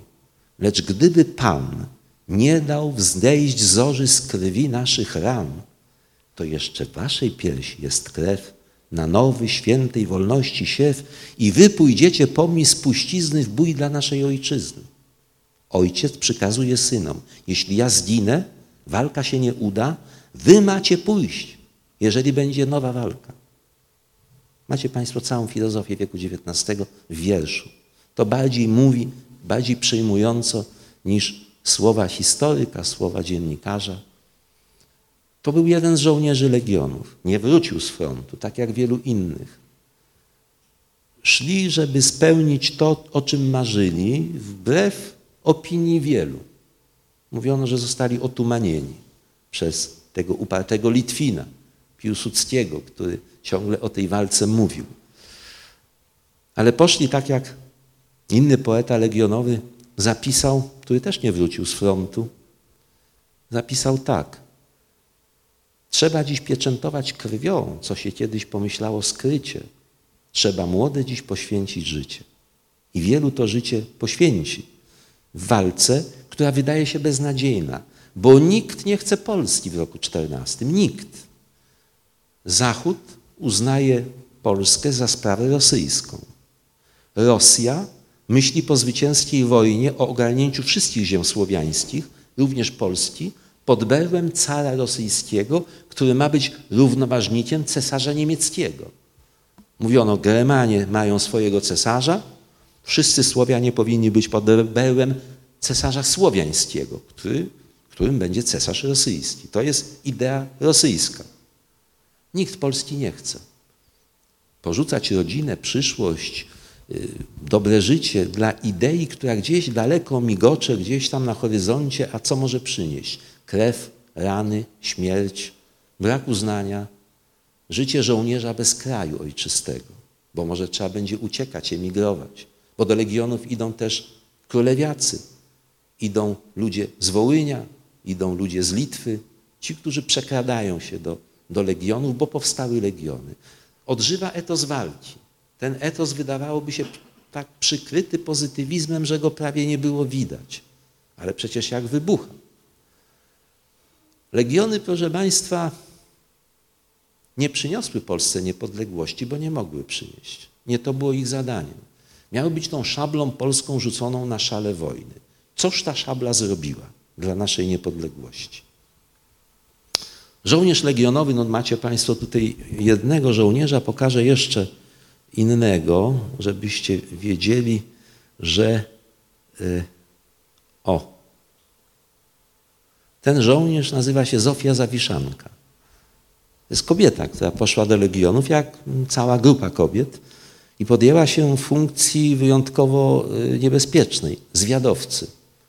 lecz gdyby Pan nie dał wzejść zorzy z krwi naszych ran, to jeszcze waszej piersi jest krew na nowy, świętej wolności siew i wy pójdziecie po mnie spuścizny w bój dla naszej ojczyzny. Ojciec przykazuje synom, jeśli ja zginę, walka się nie uda, wy macie pójść, jeżeli będzie nowa walka. Macie Państwo całą filozofię wieku XIX w wierszu. To bardziej mówi, bardziej przejmująco niż słowa historyka, słowa dziennikarza. To był jeden z żołnierzy legionów. Nie wrócił z frontu, tak jak wielu innych. Szli, żeby spełnić to, o czym marzyli, wbrew opinii wielu. Mówiono, że zostali otumanieni przez tego upartego Litwina, Piłsudskiego, który ciągle o tej walce mówił. Ale poszli tak, jak inny poeta legionowy zapisał, który też nie wrócił z frontu, zapisał tak. Trzeba dziś pieczętować krwią, co się kiedyś pomyślało skrycie. Trzeba młode dziś poświęcić życie. I wielu to życie poświęci w walce, która wydaje się beznadziejna, bo nikt nie chce Polski w roku 14. Nikt. Zachód uznaje Polskę za sprawę rosyjską. Rosja myśli po zwycięskiej wojnie o ogarnięciu wszystkich ziem słowiańskich, również Polski, pod berłem cara rosyjskiego, który ma być równoważnikiem cesarza niemieckiego. Mówiono, Germanie mają swojego cesarza, wszyscy Słowianie powinni być pod berłem cesarza słowiańskiego, który, którym będzie cesarz rosyjski. To jest idea rosyjska. Nikt Polski nie chce. Porzucać rodzinę, przyszłość, y, dobre życie dla idei, która gdzieś daleko migocze, gdzieś tam na horyzoncie, a co może przynieść? Krew, rany, śmierć, brak uznania, życie żołnierza bez kraju ojczystego, bo może trzeba będzie uciekać, emigrować, bo do legionów idą też królewiacy, idą ludzie z Wołynia, idą ludzie z Litwy, ci, którzy przekradają się do do legionów, bo powstały legiony. Odżywa etos walki. Ten etos wydawałoby się tak przykryty pozytywizmem, że go prawie nie było widać. Ale przecież jak wybucha. Legiony, proszę Państwa, nie przyniosły Polsce niepodległości, bo nie mogły przynieść. Nie to było ich zadaniem. Miały być tą szablą polską rzuconą na szale wojny. Coż ta szabla zrobiła dla naszej niepodległości? Żołnierz legionowy, no macie Państwo tutaj jednego żołnierza, pokażę jeszcze innego, żebyście wiedzieli, że y, o, ten żołnierz nazywa się Zofia Zawiszanka. To jest kobieta, która poszła do legionów, jak cała grupa kobiet, i podjęła się funkcji wyjątkowo y, niebezpiecznej, zwiadowcy.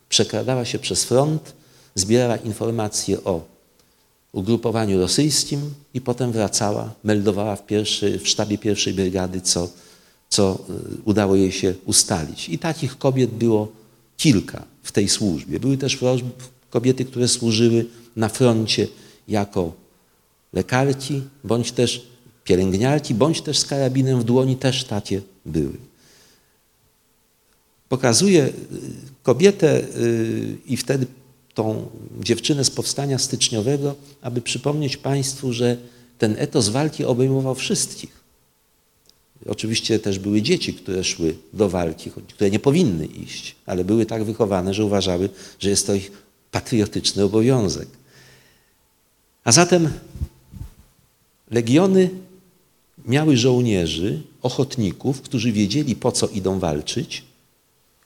Przekradała się przez front, zbierała informacje o ugrupowaniu rosyjskim i potem wracała, meldowała w, pierwszy, w sztabie pierwszej brygady, co, co e, udało jej się ustalić. I takich kobiet było kilka w tej służbie. Były też kobiety, które służyły na froncie jako lekarki, bądź też pielęgniarki, bądź też z karabinem w dłoni, też takie były. Pokazuje e, kobietę e, i wtedy tą dziewczynę z powstania styczniowego, aby przypomnieć Państwu, że ten etos walki obejmował wszystkich. Oczywiście też były dzieci, które szły do walki, które nie powinny iść, ale były tak wychowane, że uważały, że jest to ich patriotyczny obowiązek. A zatem legiony miały żołnierzy, ochotników, którzy wiedzieli, po co idą walczyć,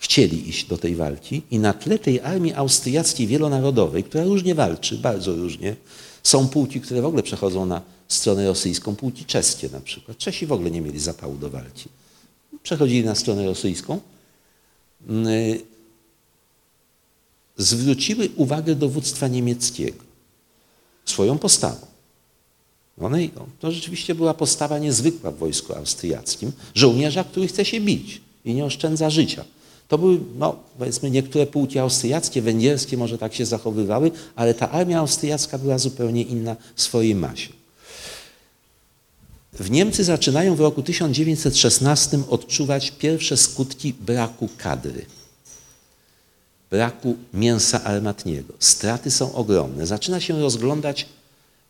chcieli iść do tej walki i na tle tej armii austriackiej wielonarodowej, która różnie walczy, bardzo różnie, są pułki, które w ogóle przechodzą na stronę rosyjską, pułki czeskie na przykład. Czesi w ogóle nie mieli zapału do walki. Przechodzili na stronę rosyjską. Mm, y, zwróciły uwagę dowództwa niemieckiego swoją postawą. One, to rzeczywiście była postawa niezwykła w wojsku austriackim. Żołnierza, który chce się bić i nie oszczędza życia. To były, no, powiedzmy, niektóre pułki austriackie, węgierskie może tak się zachowywały, ale ta armia austriacka była zupełnie inna w swojej masie. W Niemcy zaczynają w roku 1916 odczuwać pierwsze skutki braku kadry. braku mięsa armatniego. Straty są ogromne. Zaczyna się rozglądać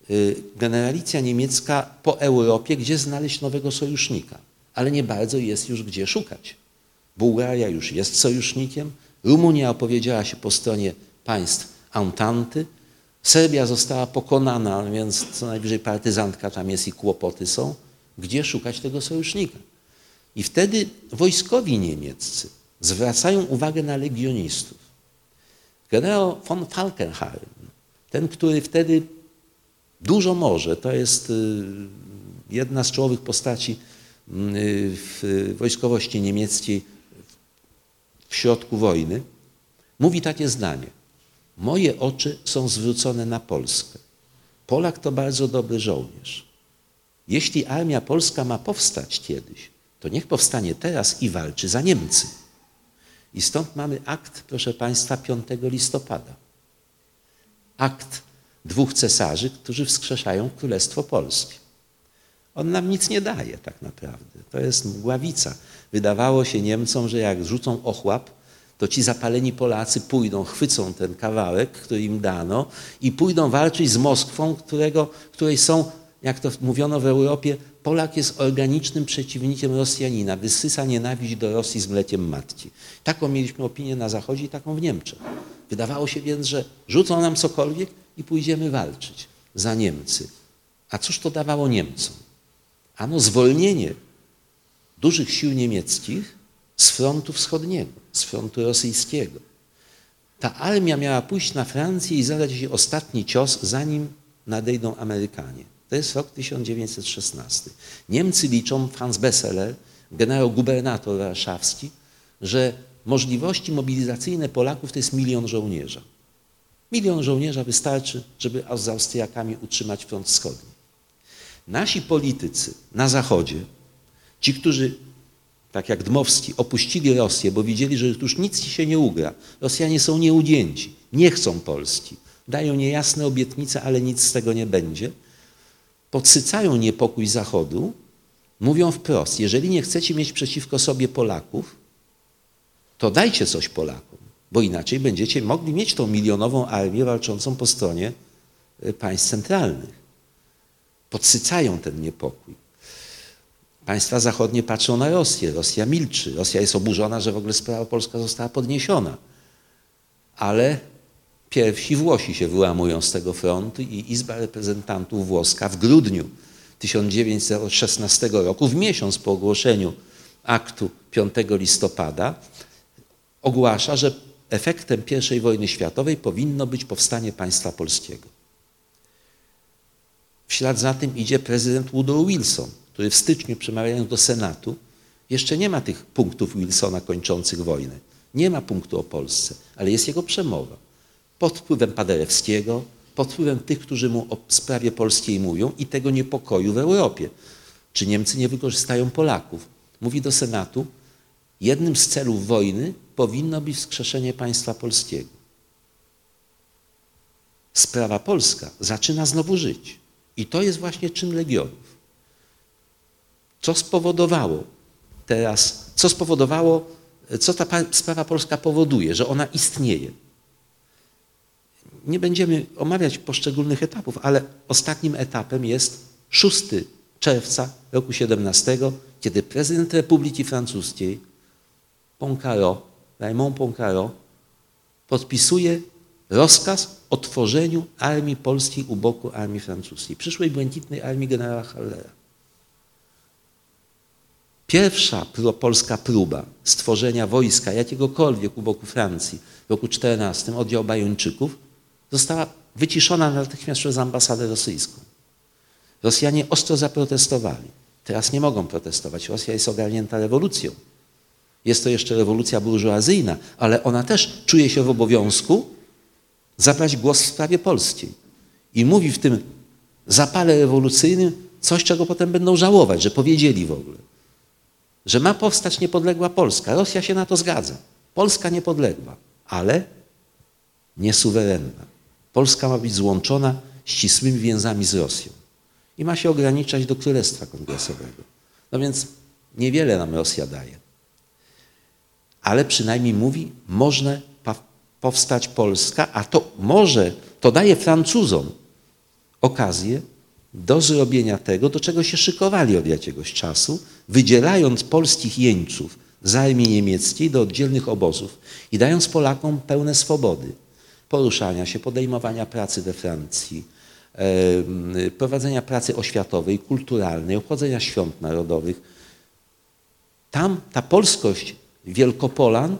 y, generalicja niemiecka po Europie, gdzie znaleźć nowego sojusznika, ale nie bardzo jest już gdzie szukać. Bułgaria już jest sojusznikiem, Rumunia opowiedziała się po stronie państw Entanty, Serbia została pokonana, więc co najwyżej partyzantka tam jest i kłopoty są. Gdzie szukać tego sojusznika? I wtedy wojskowi niemieccy zwracają uwagę na legionistów. Generał von Falkenhayn, ten, który wtedy dużo może, to jest y, jedna z czołowych postaci y, w wojskowości niemieckiej w środku wojny, mówi takie zdanie. Moje oczy są zwrócone na Polskę. Polak to bardzo dobry żołnierz. Jeśli armia polska ma powstać kiedyś, to niech powstanie teraz i walczy za Niemcy. I stąd mamy akt, proszę Państwa, 5 listopada. Akt dwóch cesarzy, którzy wskrzeszają Królestwo Polskie. On nam nic nie daje tak naprawdę. To jest mgławica. Wydawało się Niemcom, że jak rzucą ochłap, to ci zapaleni Polacy pójdą, chwycą ten kawałek, który im dano i pójdą walczyć z Moskwą, którego, której są, jak to mówiono w Europie, Polak jest organicznym przeciwnikiem Rosjanina, wysysa nienawiść do Rosji z mlekiem matki. Taką mieliśmy opinię na Zachodzie i taką w Niemczech. Wydawało się więc, że rzucą nam cokolwiek i pójdziemy walczyć za Niemcy. A cóż to dawało Niemcom? Ano zwolnienie dużych sił niemieckich z frontu wschodniego, z frontu rosyjskiego. Ta armia miała pójść na Francję i zadać jej ostatni cios, zanim nadejdą Amerykanie. To jest rok 1916. Niemcy liczą, Franz Besseler, generał gubernator warszawski, że możliwości mobilizacyjne Polaków to jest milion żołnierza. Milion żołnierza wystarczy, żeby z Austriakami utrzymać front wschodni. Nasi politycy na Zachodzie, ci, którzy tak jak Dmowski, opuścili Rosję, bo widzieli, że już nic się nie ugra. Rosjanie są nieugięci, nie chcą Polski. Dają niejasne obietnice, ale nic z tego nie będzie. Podsycają niepokój Zachodu, mówią wprost, jeżeli nie chcecie mieć przeciwko sobie Polaków, to dajcie coś Polakom, bo inaczej będziecie mogli mieć tą milionową armię walczącą po stronie y, państw centralnych. Podsycają ten niepokój. Państwa zachodnie patrzą na Rosję. Rosja milczy. Rosja jest oburzona, że w ogóle sprawa polska została podniesiona. Ale pierwsi Włosi się wyłamują z tego frontu i Izba Reprezentantów włoska w grudniu 1916 roku, w miesiąc po ogłoszeniu aktu 5 listopada, ogłasza, że efektem I wojny światowej powinno być powstanie państwa polskiego. W ślad za tym idzie prezydent Woodrow Wilson, który w styczniu przemawiając do Senatu, jeszcze nie ma tych punktów Wilsona kończących wojnę. Nie ma punktu o Polsce, ale jest jego przemowa. Pod wpływem Paderewskiego, pod wpływem tych, którzy mu o sprawie polskiej mówią i tego niepokoju w Europie. Czy Niemcy nie wykorzystają Polaków? Mówi do Senatu, jednym z celów wojny powinno być wskrzeszenie państwa polskiego. Sprawa polska zaczyna znowu żyć. I to jest właśnie czyn Legionów. Co spowodowało teraz, co spowodowało, co ta sprawa polska powoduje, że ona istnieje. Nie będziemy omawiać poszczególnych etapów, ale ostatnim etapem jest 6 czerwca roku 17, kiedy prezydent Republiki Francuskiej Poncaro, Raymond Poncaro podpisuje rozkaz o tworzeniu armii polskiej u boku armii francuskiej, przyszłej błękitnej armii generała Hallera. Pierwsza polska próba stworzenia wojska jakiegokolwiek u boku Francji w roku 14 oddział Bajończyków została wyciszona natychmiast przez ambasadę rosyjską. Rosjanie ostro zaprotestowali. Teraz nie mogą protestować. Rosja jest ogarnięta rewolucją. Jest to jeszcze rewolucja burżuazyjna, ale ona też czuje się w obowiązku zabrać głos w sprawie polskiej. I mówi w tym zapale rewolucyjnym coś, czego potem będą żałować, że powiedzieli w ogóle że ma powstać niepodległa Polska. Rosja się na to zgadza. Polska niepodległa, ale niesuwerenna. Polska ma być złączona ścisłymi więzami z Rosją i ma się ograniczać do Królestwa Kongresowego. No więc niewiele nam Rosja daje. Ale przynajmniej mówi, można powstać Polska, a to może, to daje Francuzom okazję do zrobienia tego, do czego się szykowali od jakiegoś czasu, wydzielając polskich jeńców z armii niemieckiej do oddzielnych obozów i dając Polakom pełne swobody poruszania się, podejmowania pracy we Francji, prowadzenia pracy oświatowej, kulturalnej, obchodzenia świąt narodowych. Tam ta polskość Wielkopolan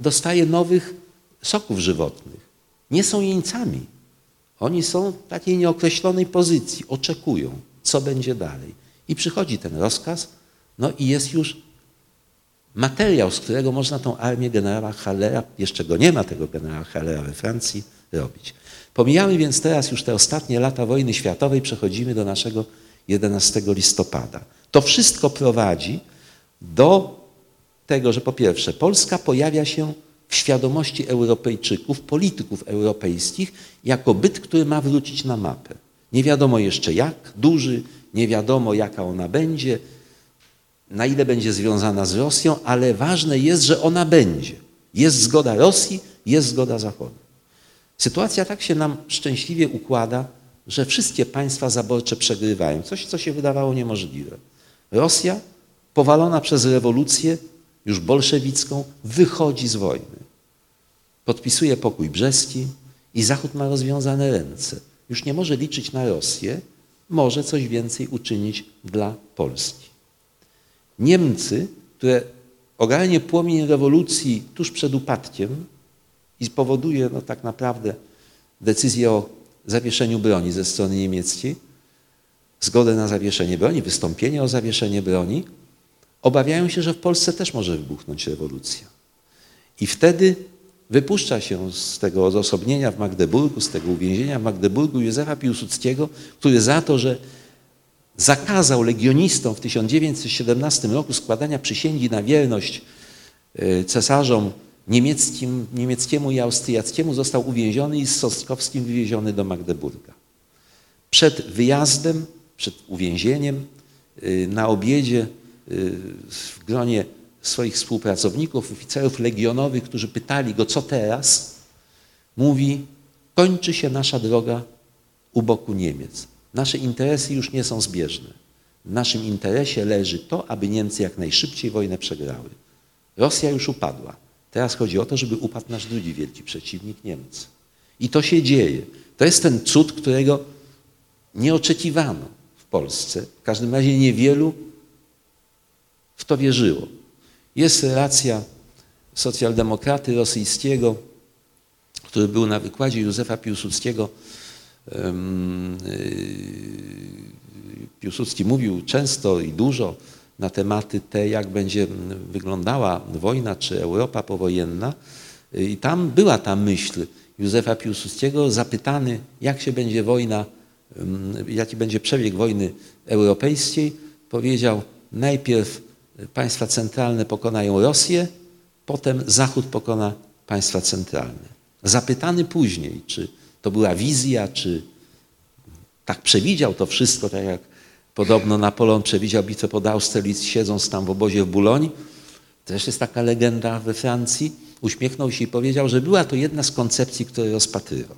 dostaje nowych soków żywotnych. Nie są jeńcami. Oni są w takiej nieokreślonej pozycji, oczekują, co będzie dalej. I przychodzi ten rozkaz, no i jest już materiał, z którego można tą armię generała Hallera, jeszcze go nie ma tego generała Hallera we Francji, robić. Pomijamy więc teraz już te ostatnie lata wojny światowej, przechodzimy do naszego 11 listopada. To wszystko prowadzi do tego, że po pierwsze Polska pojawia się w świadomości Europejczyków, polityków europejskich, jako byt, który ma wrócić na mapę. Nie wiadomo jeszcze jak duży, nie wiadomo jaka ona będzie, na ile będzie związana z Rosją, ale ważne jest, że ona będzie. Jest zgoda Rosji, jest zgoda Zachodu. Sytuacja tak się nam szczęśliwie układa, że wszystkie państwa zaborcze przegrywają. Coś, co się wydawało niemożliwe. Rosja, powalona przez rewolucję, już bolszewicką, wychodzi z wojny. Podpisuje pokój brzeski i Zachód ma rozwiązane ręce. Już nie może liczyć na Rosję, może coś więcej uczynić dla Polski. Niemcy, które ogarnie płomień rewolucji tuż przed upadkiem i spowoduje no, tak naprawdę decyzję o zawieszeniu broni ze strony niemieckiej, zgodę na zawieszenie broni, wystąpienie o zawieszenie broni, obawiają się, że w Polsce też może wybuchnąć rewolucja. I wtedy wypuszcza się z tego odosobnienia w Magdeburgu, z tego uwięzienia w Magdeburgu Józefa Piłsudskiego, który za to, że zakazał legionistom w 1917 roku składania przysięgi na wierność e, cesarzom niemieckim, niemieckiemu i austriackiemu, został uwięziony i z Sostkowskim wywieziony do Magdeburga. Przed wyjazdem, przed uwięzieniem, e, na obiedzie e, w gronie swoich współpracowników, oficerów legionowych, którzy pytali go, co teraz, mówi, kończy się nasza droga u boku Niemiec. Nasze interesy już nie są zbieżne. W naszym interesie leży to, aby Niemcy jak najszybciej wojnę przegrały. Rosja już upadła. Teraz chodzi o to, żeby upadł nasz drugi wielki przeciwnik, Niemcy. I to się dzieje. To jest ten cud, którego nie oczekiwano w Polsce. W każdym razie niewielu w to wierzyło. Jest relacja socjaldemokraty rosyjskiego, który był na wykładzie Józefa Piłsudskiego Y, Piłsudski mówił często i dużo na tematy te, jak będzie wyglądała wojna czy Europa powojenna. I tam była ta myśl Józefa Piłsudskiego, zapytany, jak się będzie wojna, jaki będzie przebieg wojny europejskiej, powiedział, najpierw państwa centralne pokonają Rosję, potem Zachód pokona państwa centralne. Zapytany później, czy to była wizja, czy tak przewidział to wszystko, tak jak podobno Napoleon przewidział bitwę pod Austerlitz, siedząc tam w obozie w Bulonii. Też jest taka legenda we Francji. Uśmiechnął się i powiedział, że była to jedna z koncepcji, które rozpatrywał.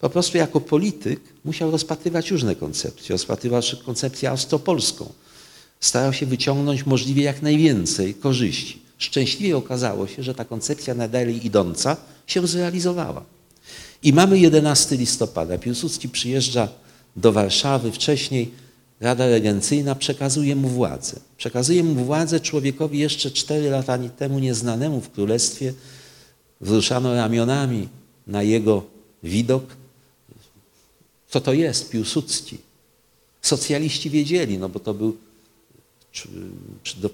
Po prostu jako polityk musiał rozpatrywać różne koncepcje. Rozpatrywał koncepcję austropolską. Starał się wyciągnąć możliwie jak najwięcej korzyści. Szczęśliwie okazało się, że ta koncepcja nadalej idąca się zrealizowała. I mamy 11 listopada. Piłsudski przyjeżdża do Warszawy wcześniej. Rada Regencyjna przekazuje mu władzę. Przekazuje mu władzę człowiekowi jeszcze cztery lata temu nieznanemu w królestwie. Wzruszano ramionami na jego widok. Co to jest Piłsudski? Socjaliści wiedzieli, no bo to był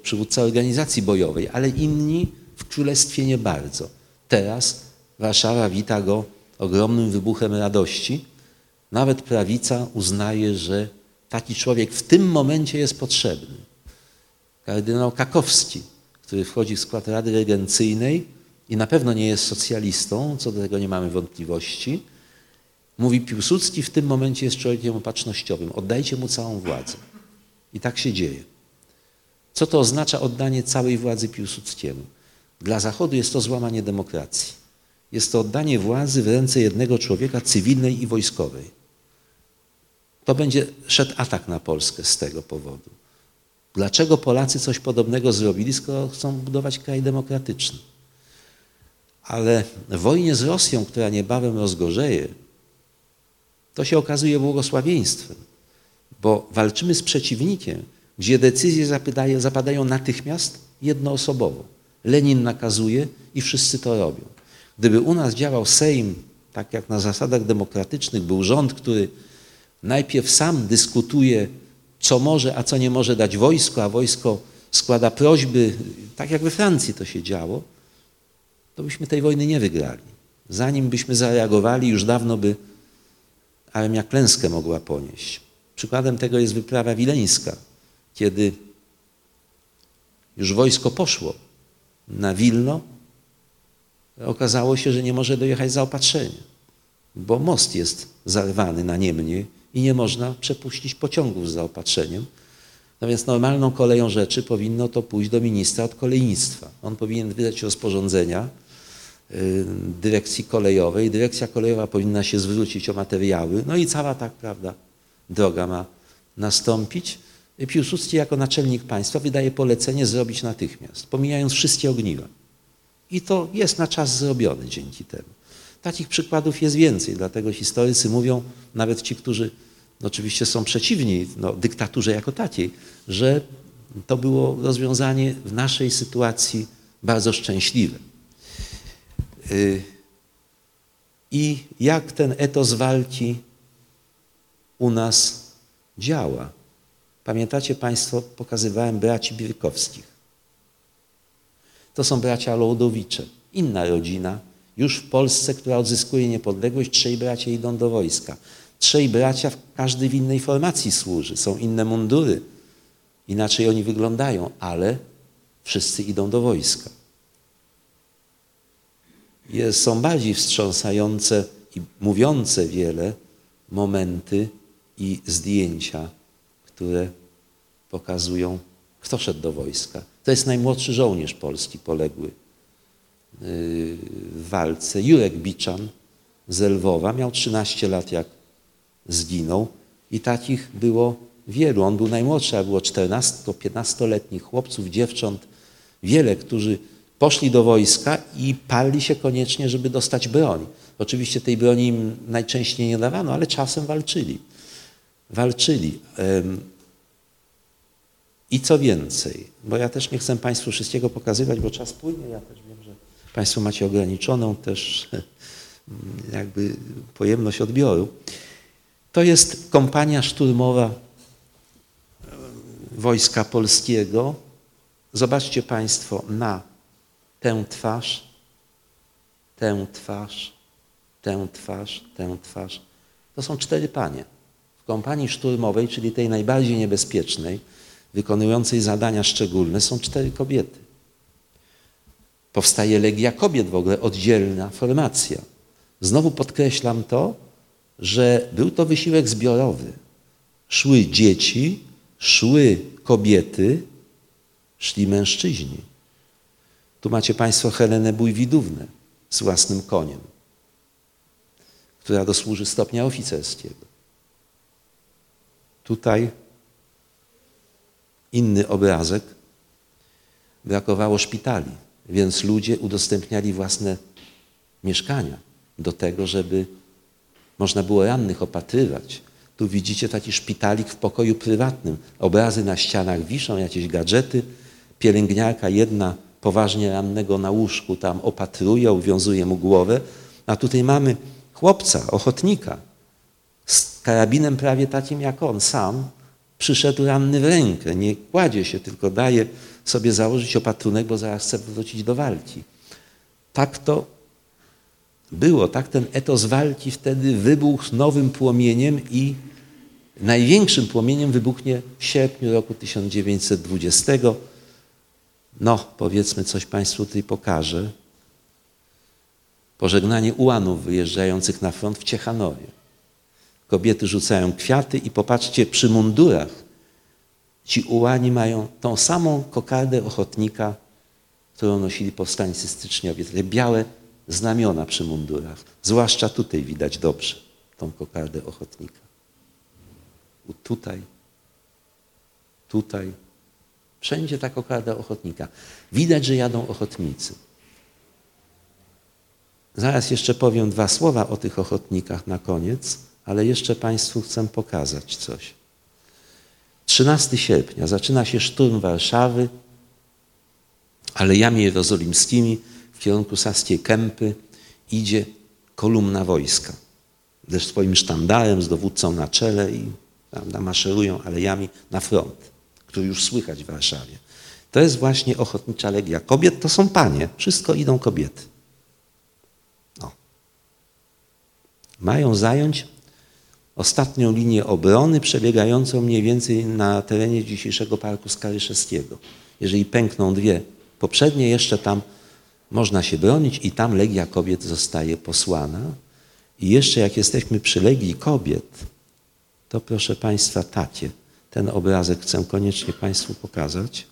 przywódca organizacji bojowej, ale inni w królestwie nie bardzo. Teraz Warszawa wita go ogromnym wybuchem radości. Nawet prawica uznaje, że taki człowiek w tym momencie jest potrzebny. Kardynał Kakowski, który wchodzi w skład Rady Regencyjnej i na pewno nie jest socjalistą, co do tego nie mamy wątpliwości, mówi Piłsudski w tym momencie jest człowiekiem opatrznościowym. Oddajcie mu całą władzę. I tak się dzieje. Co to oznacza oddanie całej władzy Piłsudskiemu? Dla Zachodu jest to złamanie demokracji. Jest to oddanie władzy w ręce jednego człowieka, cywilnej i wojskowej. To będzie szedł atak na Polskę z tego powodu. Dlaczego Polacy coś podobnego zrobili, skoro chcą budować kraj demokratyczny? Ale w wojnie z Rosją, która niebawem rozgorzeje, to się okazuje błogosławieństwem, bo walczymy z przeciwnikiem, gdzie decyzje zapadają, zapadają natychmiast jednoosobowo. Lenin nakazuje i wszyscy to robią. Gdyby u nas działał Sejm, tak jak na zasadach demokratycznych, był rząd, który najpierw sam dyskutuje, co może, a co nie może dać wojsko, a wojsko składa prośby, tak jak we Francji to się działo, to byśmy tej wojny nie wygrali. Zanim byśmy zareagowali, już dawno by armia klęskę mogła ponieść. Przykładem tego jest wyprawa wileńska, kiedy już wojsko poszło na Wilno, okazało się, że nie może dojechać zaopatrzenie, bo most jest zarwany na Niemnie i nie można przepuścić pociągów z zaopatrzeniem. No więc normalną koleją rzeczy powinno to pójść do ministra od kolejnictwa. On powinien wydać rozporządzenia y, dyrekcji kolejowej. Dyrekcja kolejowa powinna się zwrócić o materiały. No i cała tak, prawda, droga ma nastąpić. Piłsudski jako naczelnik państwa wydaje polecenie zrobić natychmiast, pomijając wszystkie ogniwa. I to jest na czas zrobione dzięki temu. Takich przykładów jest więcej, dlatego historycy mówią, nawet ci, którzy oczywiście są przeciwni no, dyktaturze jako takiej, że to było rozwiązanie w naszej sytuacji bardzo szczęśliwe. Y, I jak ten etos walki u nas działa? Pamiętacie Państwo, pokazywałem braci Birkowskich. To są bracia Lołdowicze, inna rodzina, już w Polsce, która odzyskuje niepodległość, trzej bracia idą do wojska. Trzej bracia, każdy w innej formacji służy, są inne mundury, inaczej oni wyglądają, ale wszyscy idą do wojska. Jest, są bardziej wstrząsające i mówiące wiele momenty i zdjęcia, które pokazują, kto szedł do wojska. To jest najmłodszy żołnierz polski poległy w walce. Jurek Biczan z Lwowa miał 13 lat, jak zginął i takich było wielu. On był najmłodszy, a było 14-15-letnich chłopców, dziewcząt, wiele, którzy poszli do wojska i palli się koniecznie, żeby dostać broń. Oczywiście tej broni im najczęściej nie dawano, ale czasem walczyli. Walczyli. I co więcej, bo ja też nie chcę Państwu wszystkiego pokazywać, bo czas płynie, ja też wiem, że Państwo macie ograniczoną też [laughs] jakby pojemność odbioru. To jest kompania szturmowa Wojska Polskiego. Zobaczcie Państwo na tę twarz, tę twarz, tę twarz, tę twarz. To są cztery panie. W kompanii szturmowej, czyli tej najbardziej niebezpiecznej, wykonującej zadania szczególne, są cztery kobiety. Powstaje Legia Kobiet w ogóle, oddzielna formacja. Znowu podkreślam to, że był to wysiłek zbiorowy. Szły dzieci, szły kobiety, szli mężczyźni. Tu macie Państwo Helenę Bójwidównę z własnym koniem, która dosłuży stopnia oficerskiego. Tutaj inny obrazek. Brakowało szpitali, więc ludzie udostępniali własne mieszkania do tego, żeby można było rannych opatrywać. Tu widzicie taki szpitalik w pokoju prywatnym. Obrazy na ścianach wiszą, jakieś gadżety. Pielęgniarka jedna poważnie rannego na łóżku tam opatruje, uwiązuje mu głowę. A tutaj mamy chłopca, ochotnika z karabinem prawie takim jak on sam, przyszedł ranny w rękę. Nie kładzie się, tylko daje sobie założyć opatrunek, bo zaraz chce wrócić do walki. Tak to było, tak ten etos walki wtedy wybuchł nowym płomieniem i największym płomieniem wybuchnie w sierpniu roku 1920. No, powiedzmy coś Państwu tutaj pokażę. Pożegnanie ułanów wyjeżdżających na front w Ciechanowie. Kobiety rzucają kwiaty i popatrzcie, przy mundurach ci ułani mają tą samą kokardę ochotnika, którą nosili powstańcy styczniowie. Te białe znamiona przy mundurach. Zwłaszcza tutaj widać dobrze tą kokardę ochotnika. Tutaj, tutaj, wszędzie ta kokarda ochotnika. Widać, że jadą ochotnicy. Zaraz jeszcze powiem dwa słowa o tych ochotnikach na koniec, ale jeszcze Państwu chcę pokazać coś. 13 sierpnia zaczyna się szturm Warszawy alejami jerozolimskimi w kierunku Saskiej Kępy idzie kolumna wojska ze swoim sztandarem, z dowódcą na czele i prawda, maszerują alejami na front, który już słychać w Warszawie. To jest właśnie ochotnicza legia kobiet, to są panie, wszystko idą kobiety. No. Mają zająć ostatnią linię obrony przebiegającą mniej więcej na terenie dzisiejszego Parku Skaryszewskiego. Jeżeli pękną dwie poprzednie, jeszcze tam można się bronić i tam Legia Kobiet zostaje posłana. I jeszcze jak jesteśmy przy Legii Kobiet, to proszę Państwa takie, ten obrazek chcę koniecznie Państwu pokazać.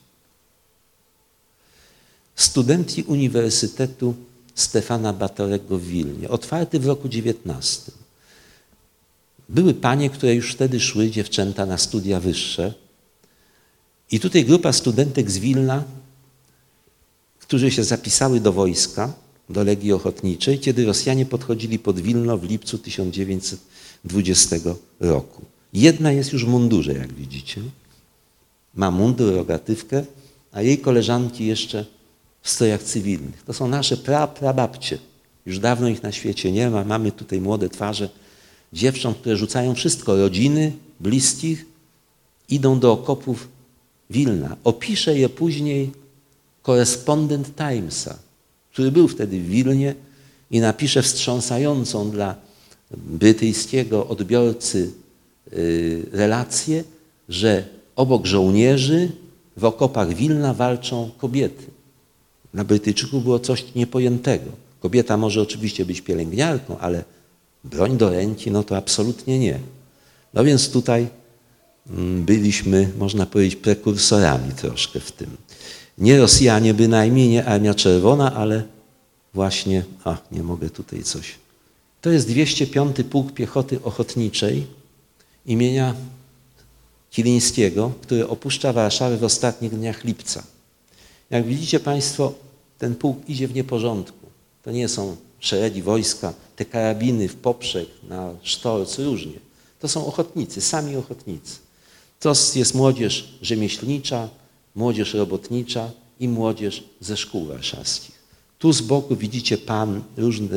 Studentki Uniwersytetu Stefana Batorego w Wilnie, otwarty w roku 19. Były panie, które już wtedy szły, dziewczęta, na studia wyższe. I tutaj grupa studentek z Wilna, którzy się zapisały do wojska, do Legii Ochotniczej, kiedy Rosjanie podchodzili pod Wilno w lipcu 1920 roku. Jedna jest już w mundurze, jak widzicie. Ma mundur, rogatywkę, a jej koleżanki jeszcze w strojach cywilnych. To są nasze pra, prababcie. Już dawno ich na świecie nie ma. Mamy tutaj młode twarze dziewcząt, które rzucają wszystko, rodziny, bliskich, idą do okopów Wilna. Opisze je później korespondent Timesa, który był wtedy w Wilnie i napisze wstrząsającą dla brytyjskiego odbiorcy y, relację, że obok żołnierzy w okopach Wilna walczą kobiety. Dla Brytyjczyków było coś niepojętego. Kobieta może oczywiście być pielęgniarką, ale broń do ręki, no to absolutnie nie. No więc tutaj mm, byliśmy, można powiedzieć, prekursorami troszkę w tym. Nie Rosjanie bynajmniej, nie Armia Czerwona, ale właśnie, a nie mogę tutaj coś. To jest 205 Pułk Piechoty Ochotniczej imienia Kilińskiego, który opuszcza Warszawę w ostatnich dniach lipca. Jak widzicie Państwo, ten pułk idzie w nieporządku. To nie są szeregi wojska, te karabiny w poprzek, na sztorc, różnie. To są ochotnicy, sami ochotnicy. To jest młodzież rzemieślnicza, młodzież robotnicza i młodzież ze szkół warszawskich. Tu z boku widzicie pan, różne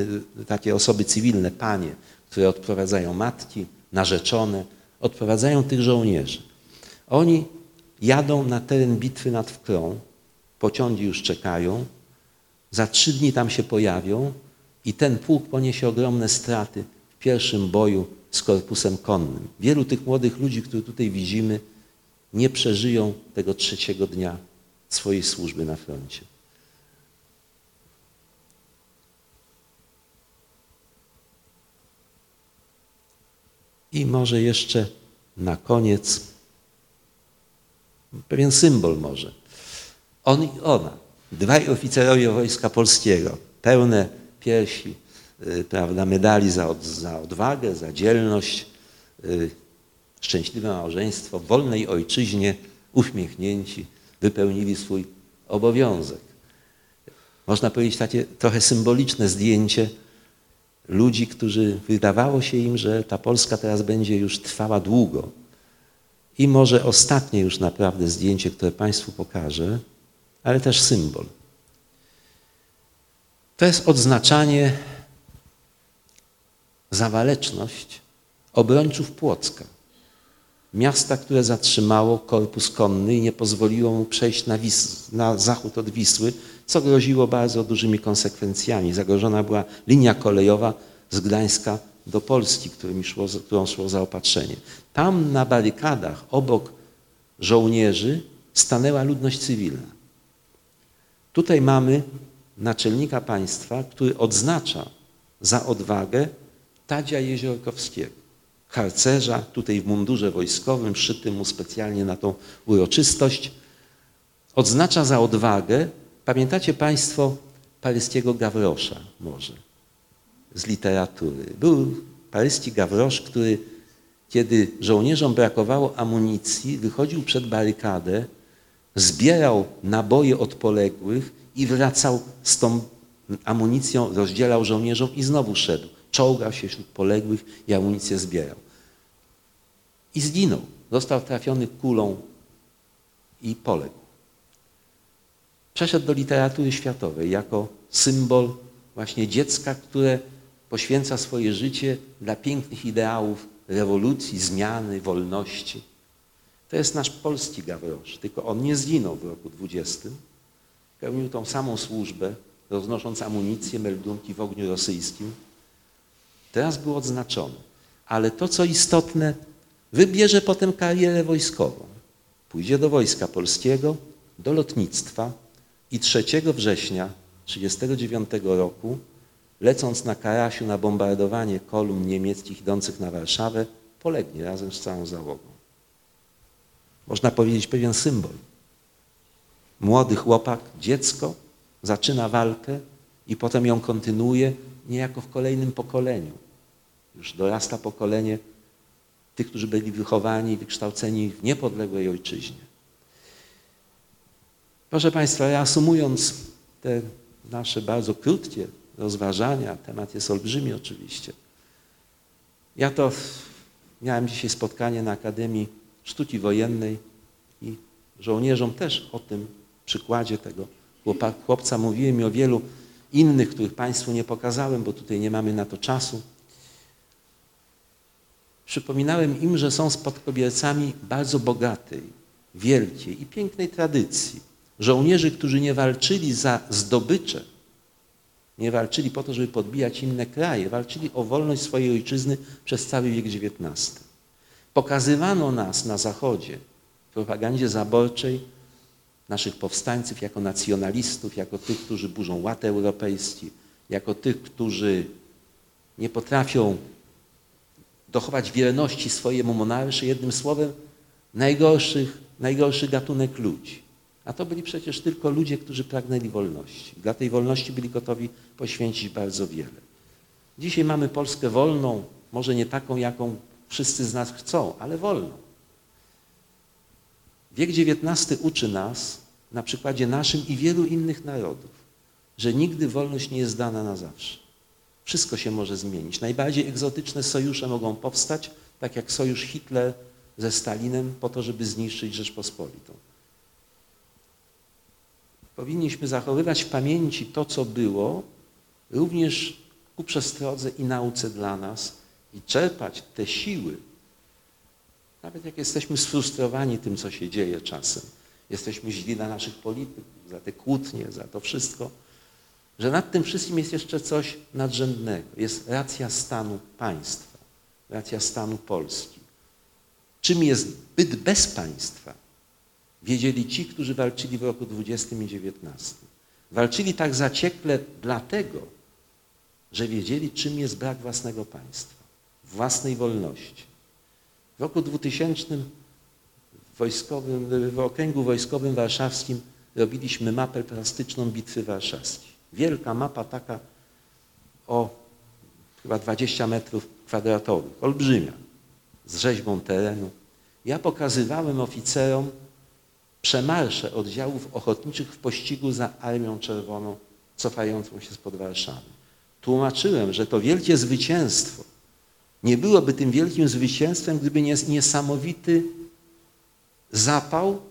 takie osoby cywilne, panie, które odprowadzają matki, narzeczone, odprowadzają tych żołnierzy. Oni jadą na teren bitwy nad Wkrą, pociągi już czekają, za trzy dni tam się pojawią i ten pułk poniesie ogromne straty w pierwszym boju z korpusem konnym. Wielu tych młodych ludzi, których tutaj widzimy, nie przeżyją tego trzeciego dnia swojej służby na froncie. I może jeszcze na koniec pewien symbol może. On i ona, dwaj oficerowie Wojska Polskiego, pełne piersi, y, prawda, medali za, od, za odwagę, za dzielność, y, szczęśliwe małżeństwo, w wolnej ojczyźnie, uśmiechnięci, wypełnili swój obowiązek. Można powiedzieć takie trochę symboliczne zdjęcie ludzi, którzy wydawało się im, że ta Polska teraz będzie już trwała długo. I może ostatnie już naprawdę zdjęcie, które Państwu pokażę, ale też symbol. To jest odznaczanie za waleczność obrońców Płocka. Miasta, które zatrzymało korpus konny i nie pozwoliło mu przejść na, Wis na zachód od Wisły, co groziło bardzo dużymi konsekwencjami. Zagrożona była linia kolejowa z Gdańska do Polski, szło, którą szło zaopatrzenie. Tam na barykadach obok żołnierzy stanęła ludność cywilna. Tutaj mamy naczelnika państwa, który odznacza za odwagę Tadzia Jeziorkowskiego, harcerza, tutaj w mundurze wojskowym, szytym mu specjalnie na tą uroczystość. Odznacza za odwagę, pamiętacie Państwo, paryskiego Gawrosza może z literatury. Był paryski Gawrosz, który kiedy żołnierzom brakowało amunicji, wychodził przed barykadę, zbierał naboje od poległych i wracał z tą amunicją, rozdzielał żołnierzom i znowu szedł. Czołgał się wśród poległych i amunicję zbierał. I zginął. Został trafiony kulą i poległ. Przeszedł do literatury światowej jako symbol właśnie dziecka, które poświęca swoje życie dla pięknych ideałów rewolucji, zmiany, wolności. To jest nasz polski Gawrosz, tylko on nie zginął w roku 20. Pełnił tą samą służbę, roznosząc amunicję, meldunki w ogniu rosyjskim. Teraz był odznaczony. Ale to, co istotne, wybierze potem karierę wojskową. Pójdzie do Wojska Polskiego, do lotnictwa i 3 września 1939 roku, lecąc na Karasiu na bombardowanie kolumn niemieckich idących na Warszawę, polegnie razem z całą załogą. Można powiedzieć pewien symbol. Młody chłopak, dziecko, zaczyna walkę i potem ją kontynuuje niejako w kolejnym pokoleniu. Już dorasta pokolenie tych, którzy byli wychowani i wykształceni w niepodległej ojczyźnie. Proszę Państwa, reasumując te nasze bardzo krótkie rozważania, temat jest olbrzymi oczywiście. Ja to miałem dzisiaj spotkanie na Akademii Sztuki Wojennej i żołnierzom też o tym przykładzie tego chłopca mówiłem i o wielu innych, których Państwu nie pokazałem, bo tutaj nie mamy na to czasu. Przypominałem im, że są spadkobiercami bardzo bogatej, wielkiej i pięknej tradycji. Żołnierzy, którzy nie walczyli za zdobycze, nie walczyli po to, żeby podbijać inne kraje, walczyli o wolność swojej ojczyzny przez cały wiek XIX. Pokazywano nas na Zachodzie w propagandzie zaborczej naszych powstańców jako nacjonalistów, jako tych, którzy burzą ład europejski, jako tych, którzy nie potrafią dochować wierności swojemu monarszy, jednym słowem najgorszych, najgorszy gatunek ludzi. A to byli przecież tylko ludzie, którzy pragnęli wolności. Dla tej wolności byli gotowi poświęcić bardzo wiele. Dzisiaj mamy Polskę wolną, może nie taką, jaką wszyscy z nas chcą, ale wolną. Wiek XIX uczy nas na przykładzie naszym i wielu innych narodów, że nigdy wolność nie jest dana na zawsze. Wszystko się może zmienić. Najbardziej egzotyczne sojusze mogą powstać, tak jak sojusz Hitler ze Stalinem po to, żeby zniszczyć Rzeczpospolitą. Powinniśmy zachowywać w pamięci to, co było, również ku przestrodze i nauce dla nas i czerpać te siły, nawet jak jesteśmy sfrustrowani tym, co się dzieje czasem. Jesteśmy źli dla naszych polityków, za te kłótnie, za to wszystko, że nad tym wszystkim jest jeszcze coś nadrzędnego. Jest racja stanu państwa, racja stanu Polski. Czym jest byt bez państwa? Wiedzieli ci, którzy walczyli w roku 20 i 19. Walczyli tak zaciekle dlatego, że wiedzieli, czym jest brak własnego państwa, własnej wolności. W roku 2000 w, wojskowym, w okręgu wojskowym warszawskim robiliśmy mapę plastyczną Bitwy Warszawskiej. Wielka mapa taka o chyba 20 metrów kwadratowych, olbrzymia, z rzeźbą terenu. Ja pokazywałem oficerom przemarsze oddziałów ochotniczych w pościgu za Armią Czerwoną cofającą się spod Warszawy. Tłumaczyłem, że to wielkie zwycięstwo nie byłoby tym wielkim zwycięstwem, gdyby nie niesamowity zapał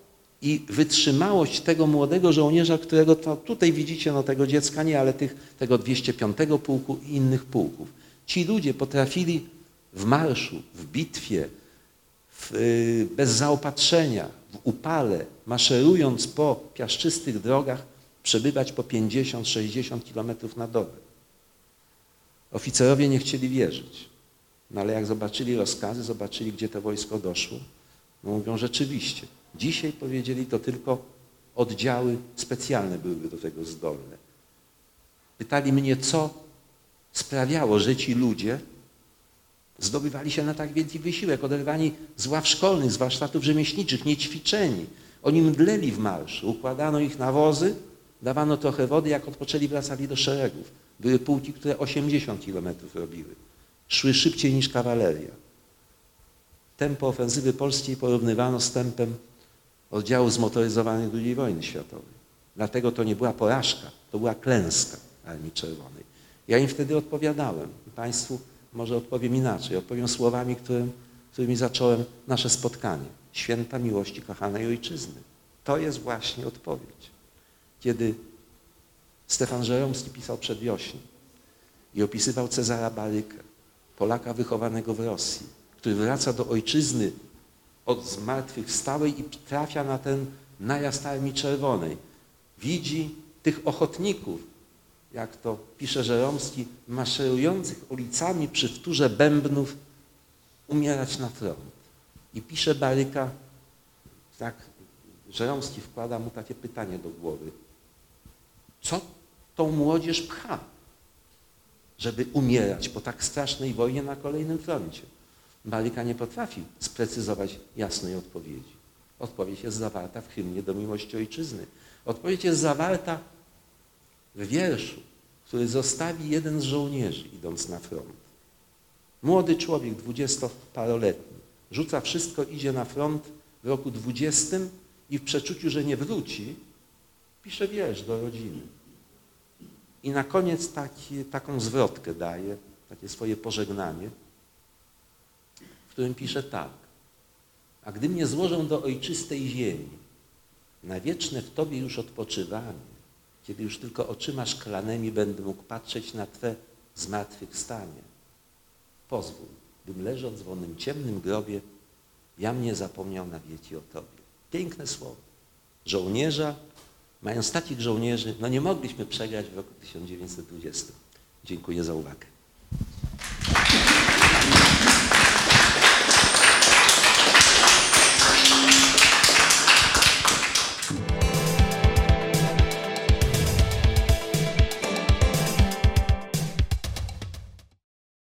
i wytrzymałość tego młodego żołnierza, którego to, tutaj widzicie, no tego dziecka nie, ale tych, tego 205 pułku i innych pułków. Ci ludzie potrafili w marszu, w bitwie, w, yy, bez zaopatrzenia, w upale, maszerując po piaszczystych drogach, przebywać po 50-60 kilometrów na dobę. Oficerowie nie chcieli wierzyć. No ale jak zobaczyli rozkazy, zobaczyli, gdzie to wojsko doszło, mówią rzeczywiście. Dzisiaj powiedzieli, to tylko oddziały specjalne byłyby do tego zdolne. Pytali mnie, co sprawiało, że ci ludzie zdobywali się na tak wielki wysiłek, oderwani z ław szkolnych, z warsztatów rzemieślniczych, niećwiczeni. Oni mdleli w marszu, układano ich na wozy Dawano trochę wody, jak odpoczęli, wracali do szeregów. Były pułki, które 80 kilometrów robiły. Szły szybciej niż kawaleria. Tempo ofensywy polskiej porównywano z tempem oddziałów zmotoryzowanych II wojny światowej. Dlatego to nie była porażka, to była klęska Armii Czerwonej. Ja im wtedy odpowiadałem. Państwu może odpowiem inaczej. Odpowiem słowami, którym, którymi zacząłem nasze spotkanie. Święta miłości kochanej ojczyzny. To jest właśnie odpowiedź. Kiedy Stefan Żeromski pisał przedwiośnie i opisywał Cezara Barykę, Polaka wychowanego w Rosji, który wraca do ojczyzny od zmartwychwstałej i trafia na ten najazd Armii Czerwonej. Widzi tych ochotników, jak to pisze Żeromski, maszerujących ulicami przy wtórze bębnów umierać na front. I pisze Baryka, tak Żeromski wkłada mu takie pytanie do głowy. Co tą młodzież pcha, żeby umierać po tak strasznej wojnie na kolejnym froncie? Baryka nie potrafi sprecyzować jasnej odpowiedzi. Odpowiedź jest zawarta w hymnie do miłości ojczyzny. Odpowiedź jest zawarta w wierszu, który zostawi jeden z żołnierzy, idąc na front. Młody człowiek, dwudziestoparoletni, rzuca wszystko, idzie na front w roku dwudziestym i w przeczuciu, że nie wróci, pisze wiersz do rodziny. I na koniec taki, taką zwrotkę daje, takie swoje pożegnanie, w którym pisze tak. A gdy mnie złożą do ojczystej ziemi, na wieczne w Tobie już odpoczywanie, kiedy już tylko oczyma szklanymi będę mógł patrzeć na Twe zmartwychwstanie, pozwól, bym leżąc w onym ciemnym grobie, ja mnie zapomniał na wieki o Tobie. Piękne słowo. Żołnierza, mając takich żołnierzy, no nie mogliśmy przegrać w roku 1920. Dziękuję za uwagę.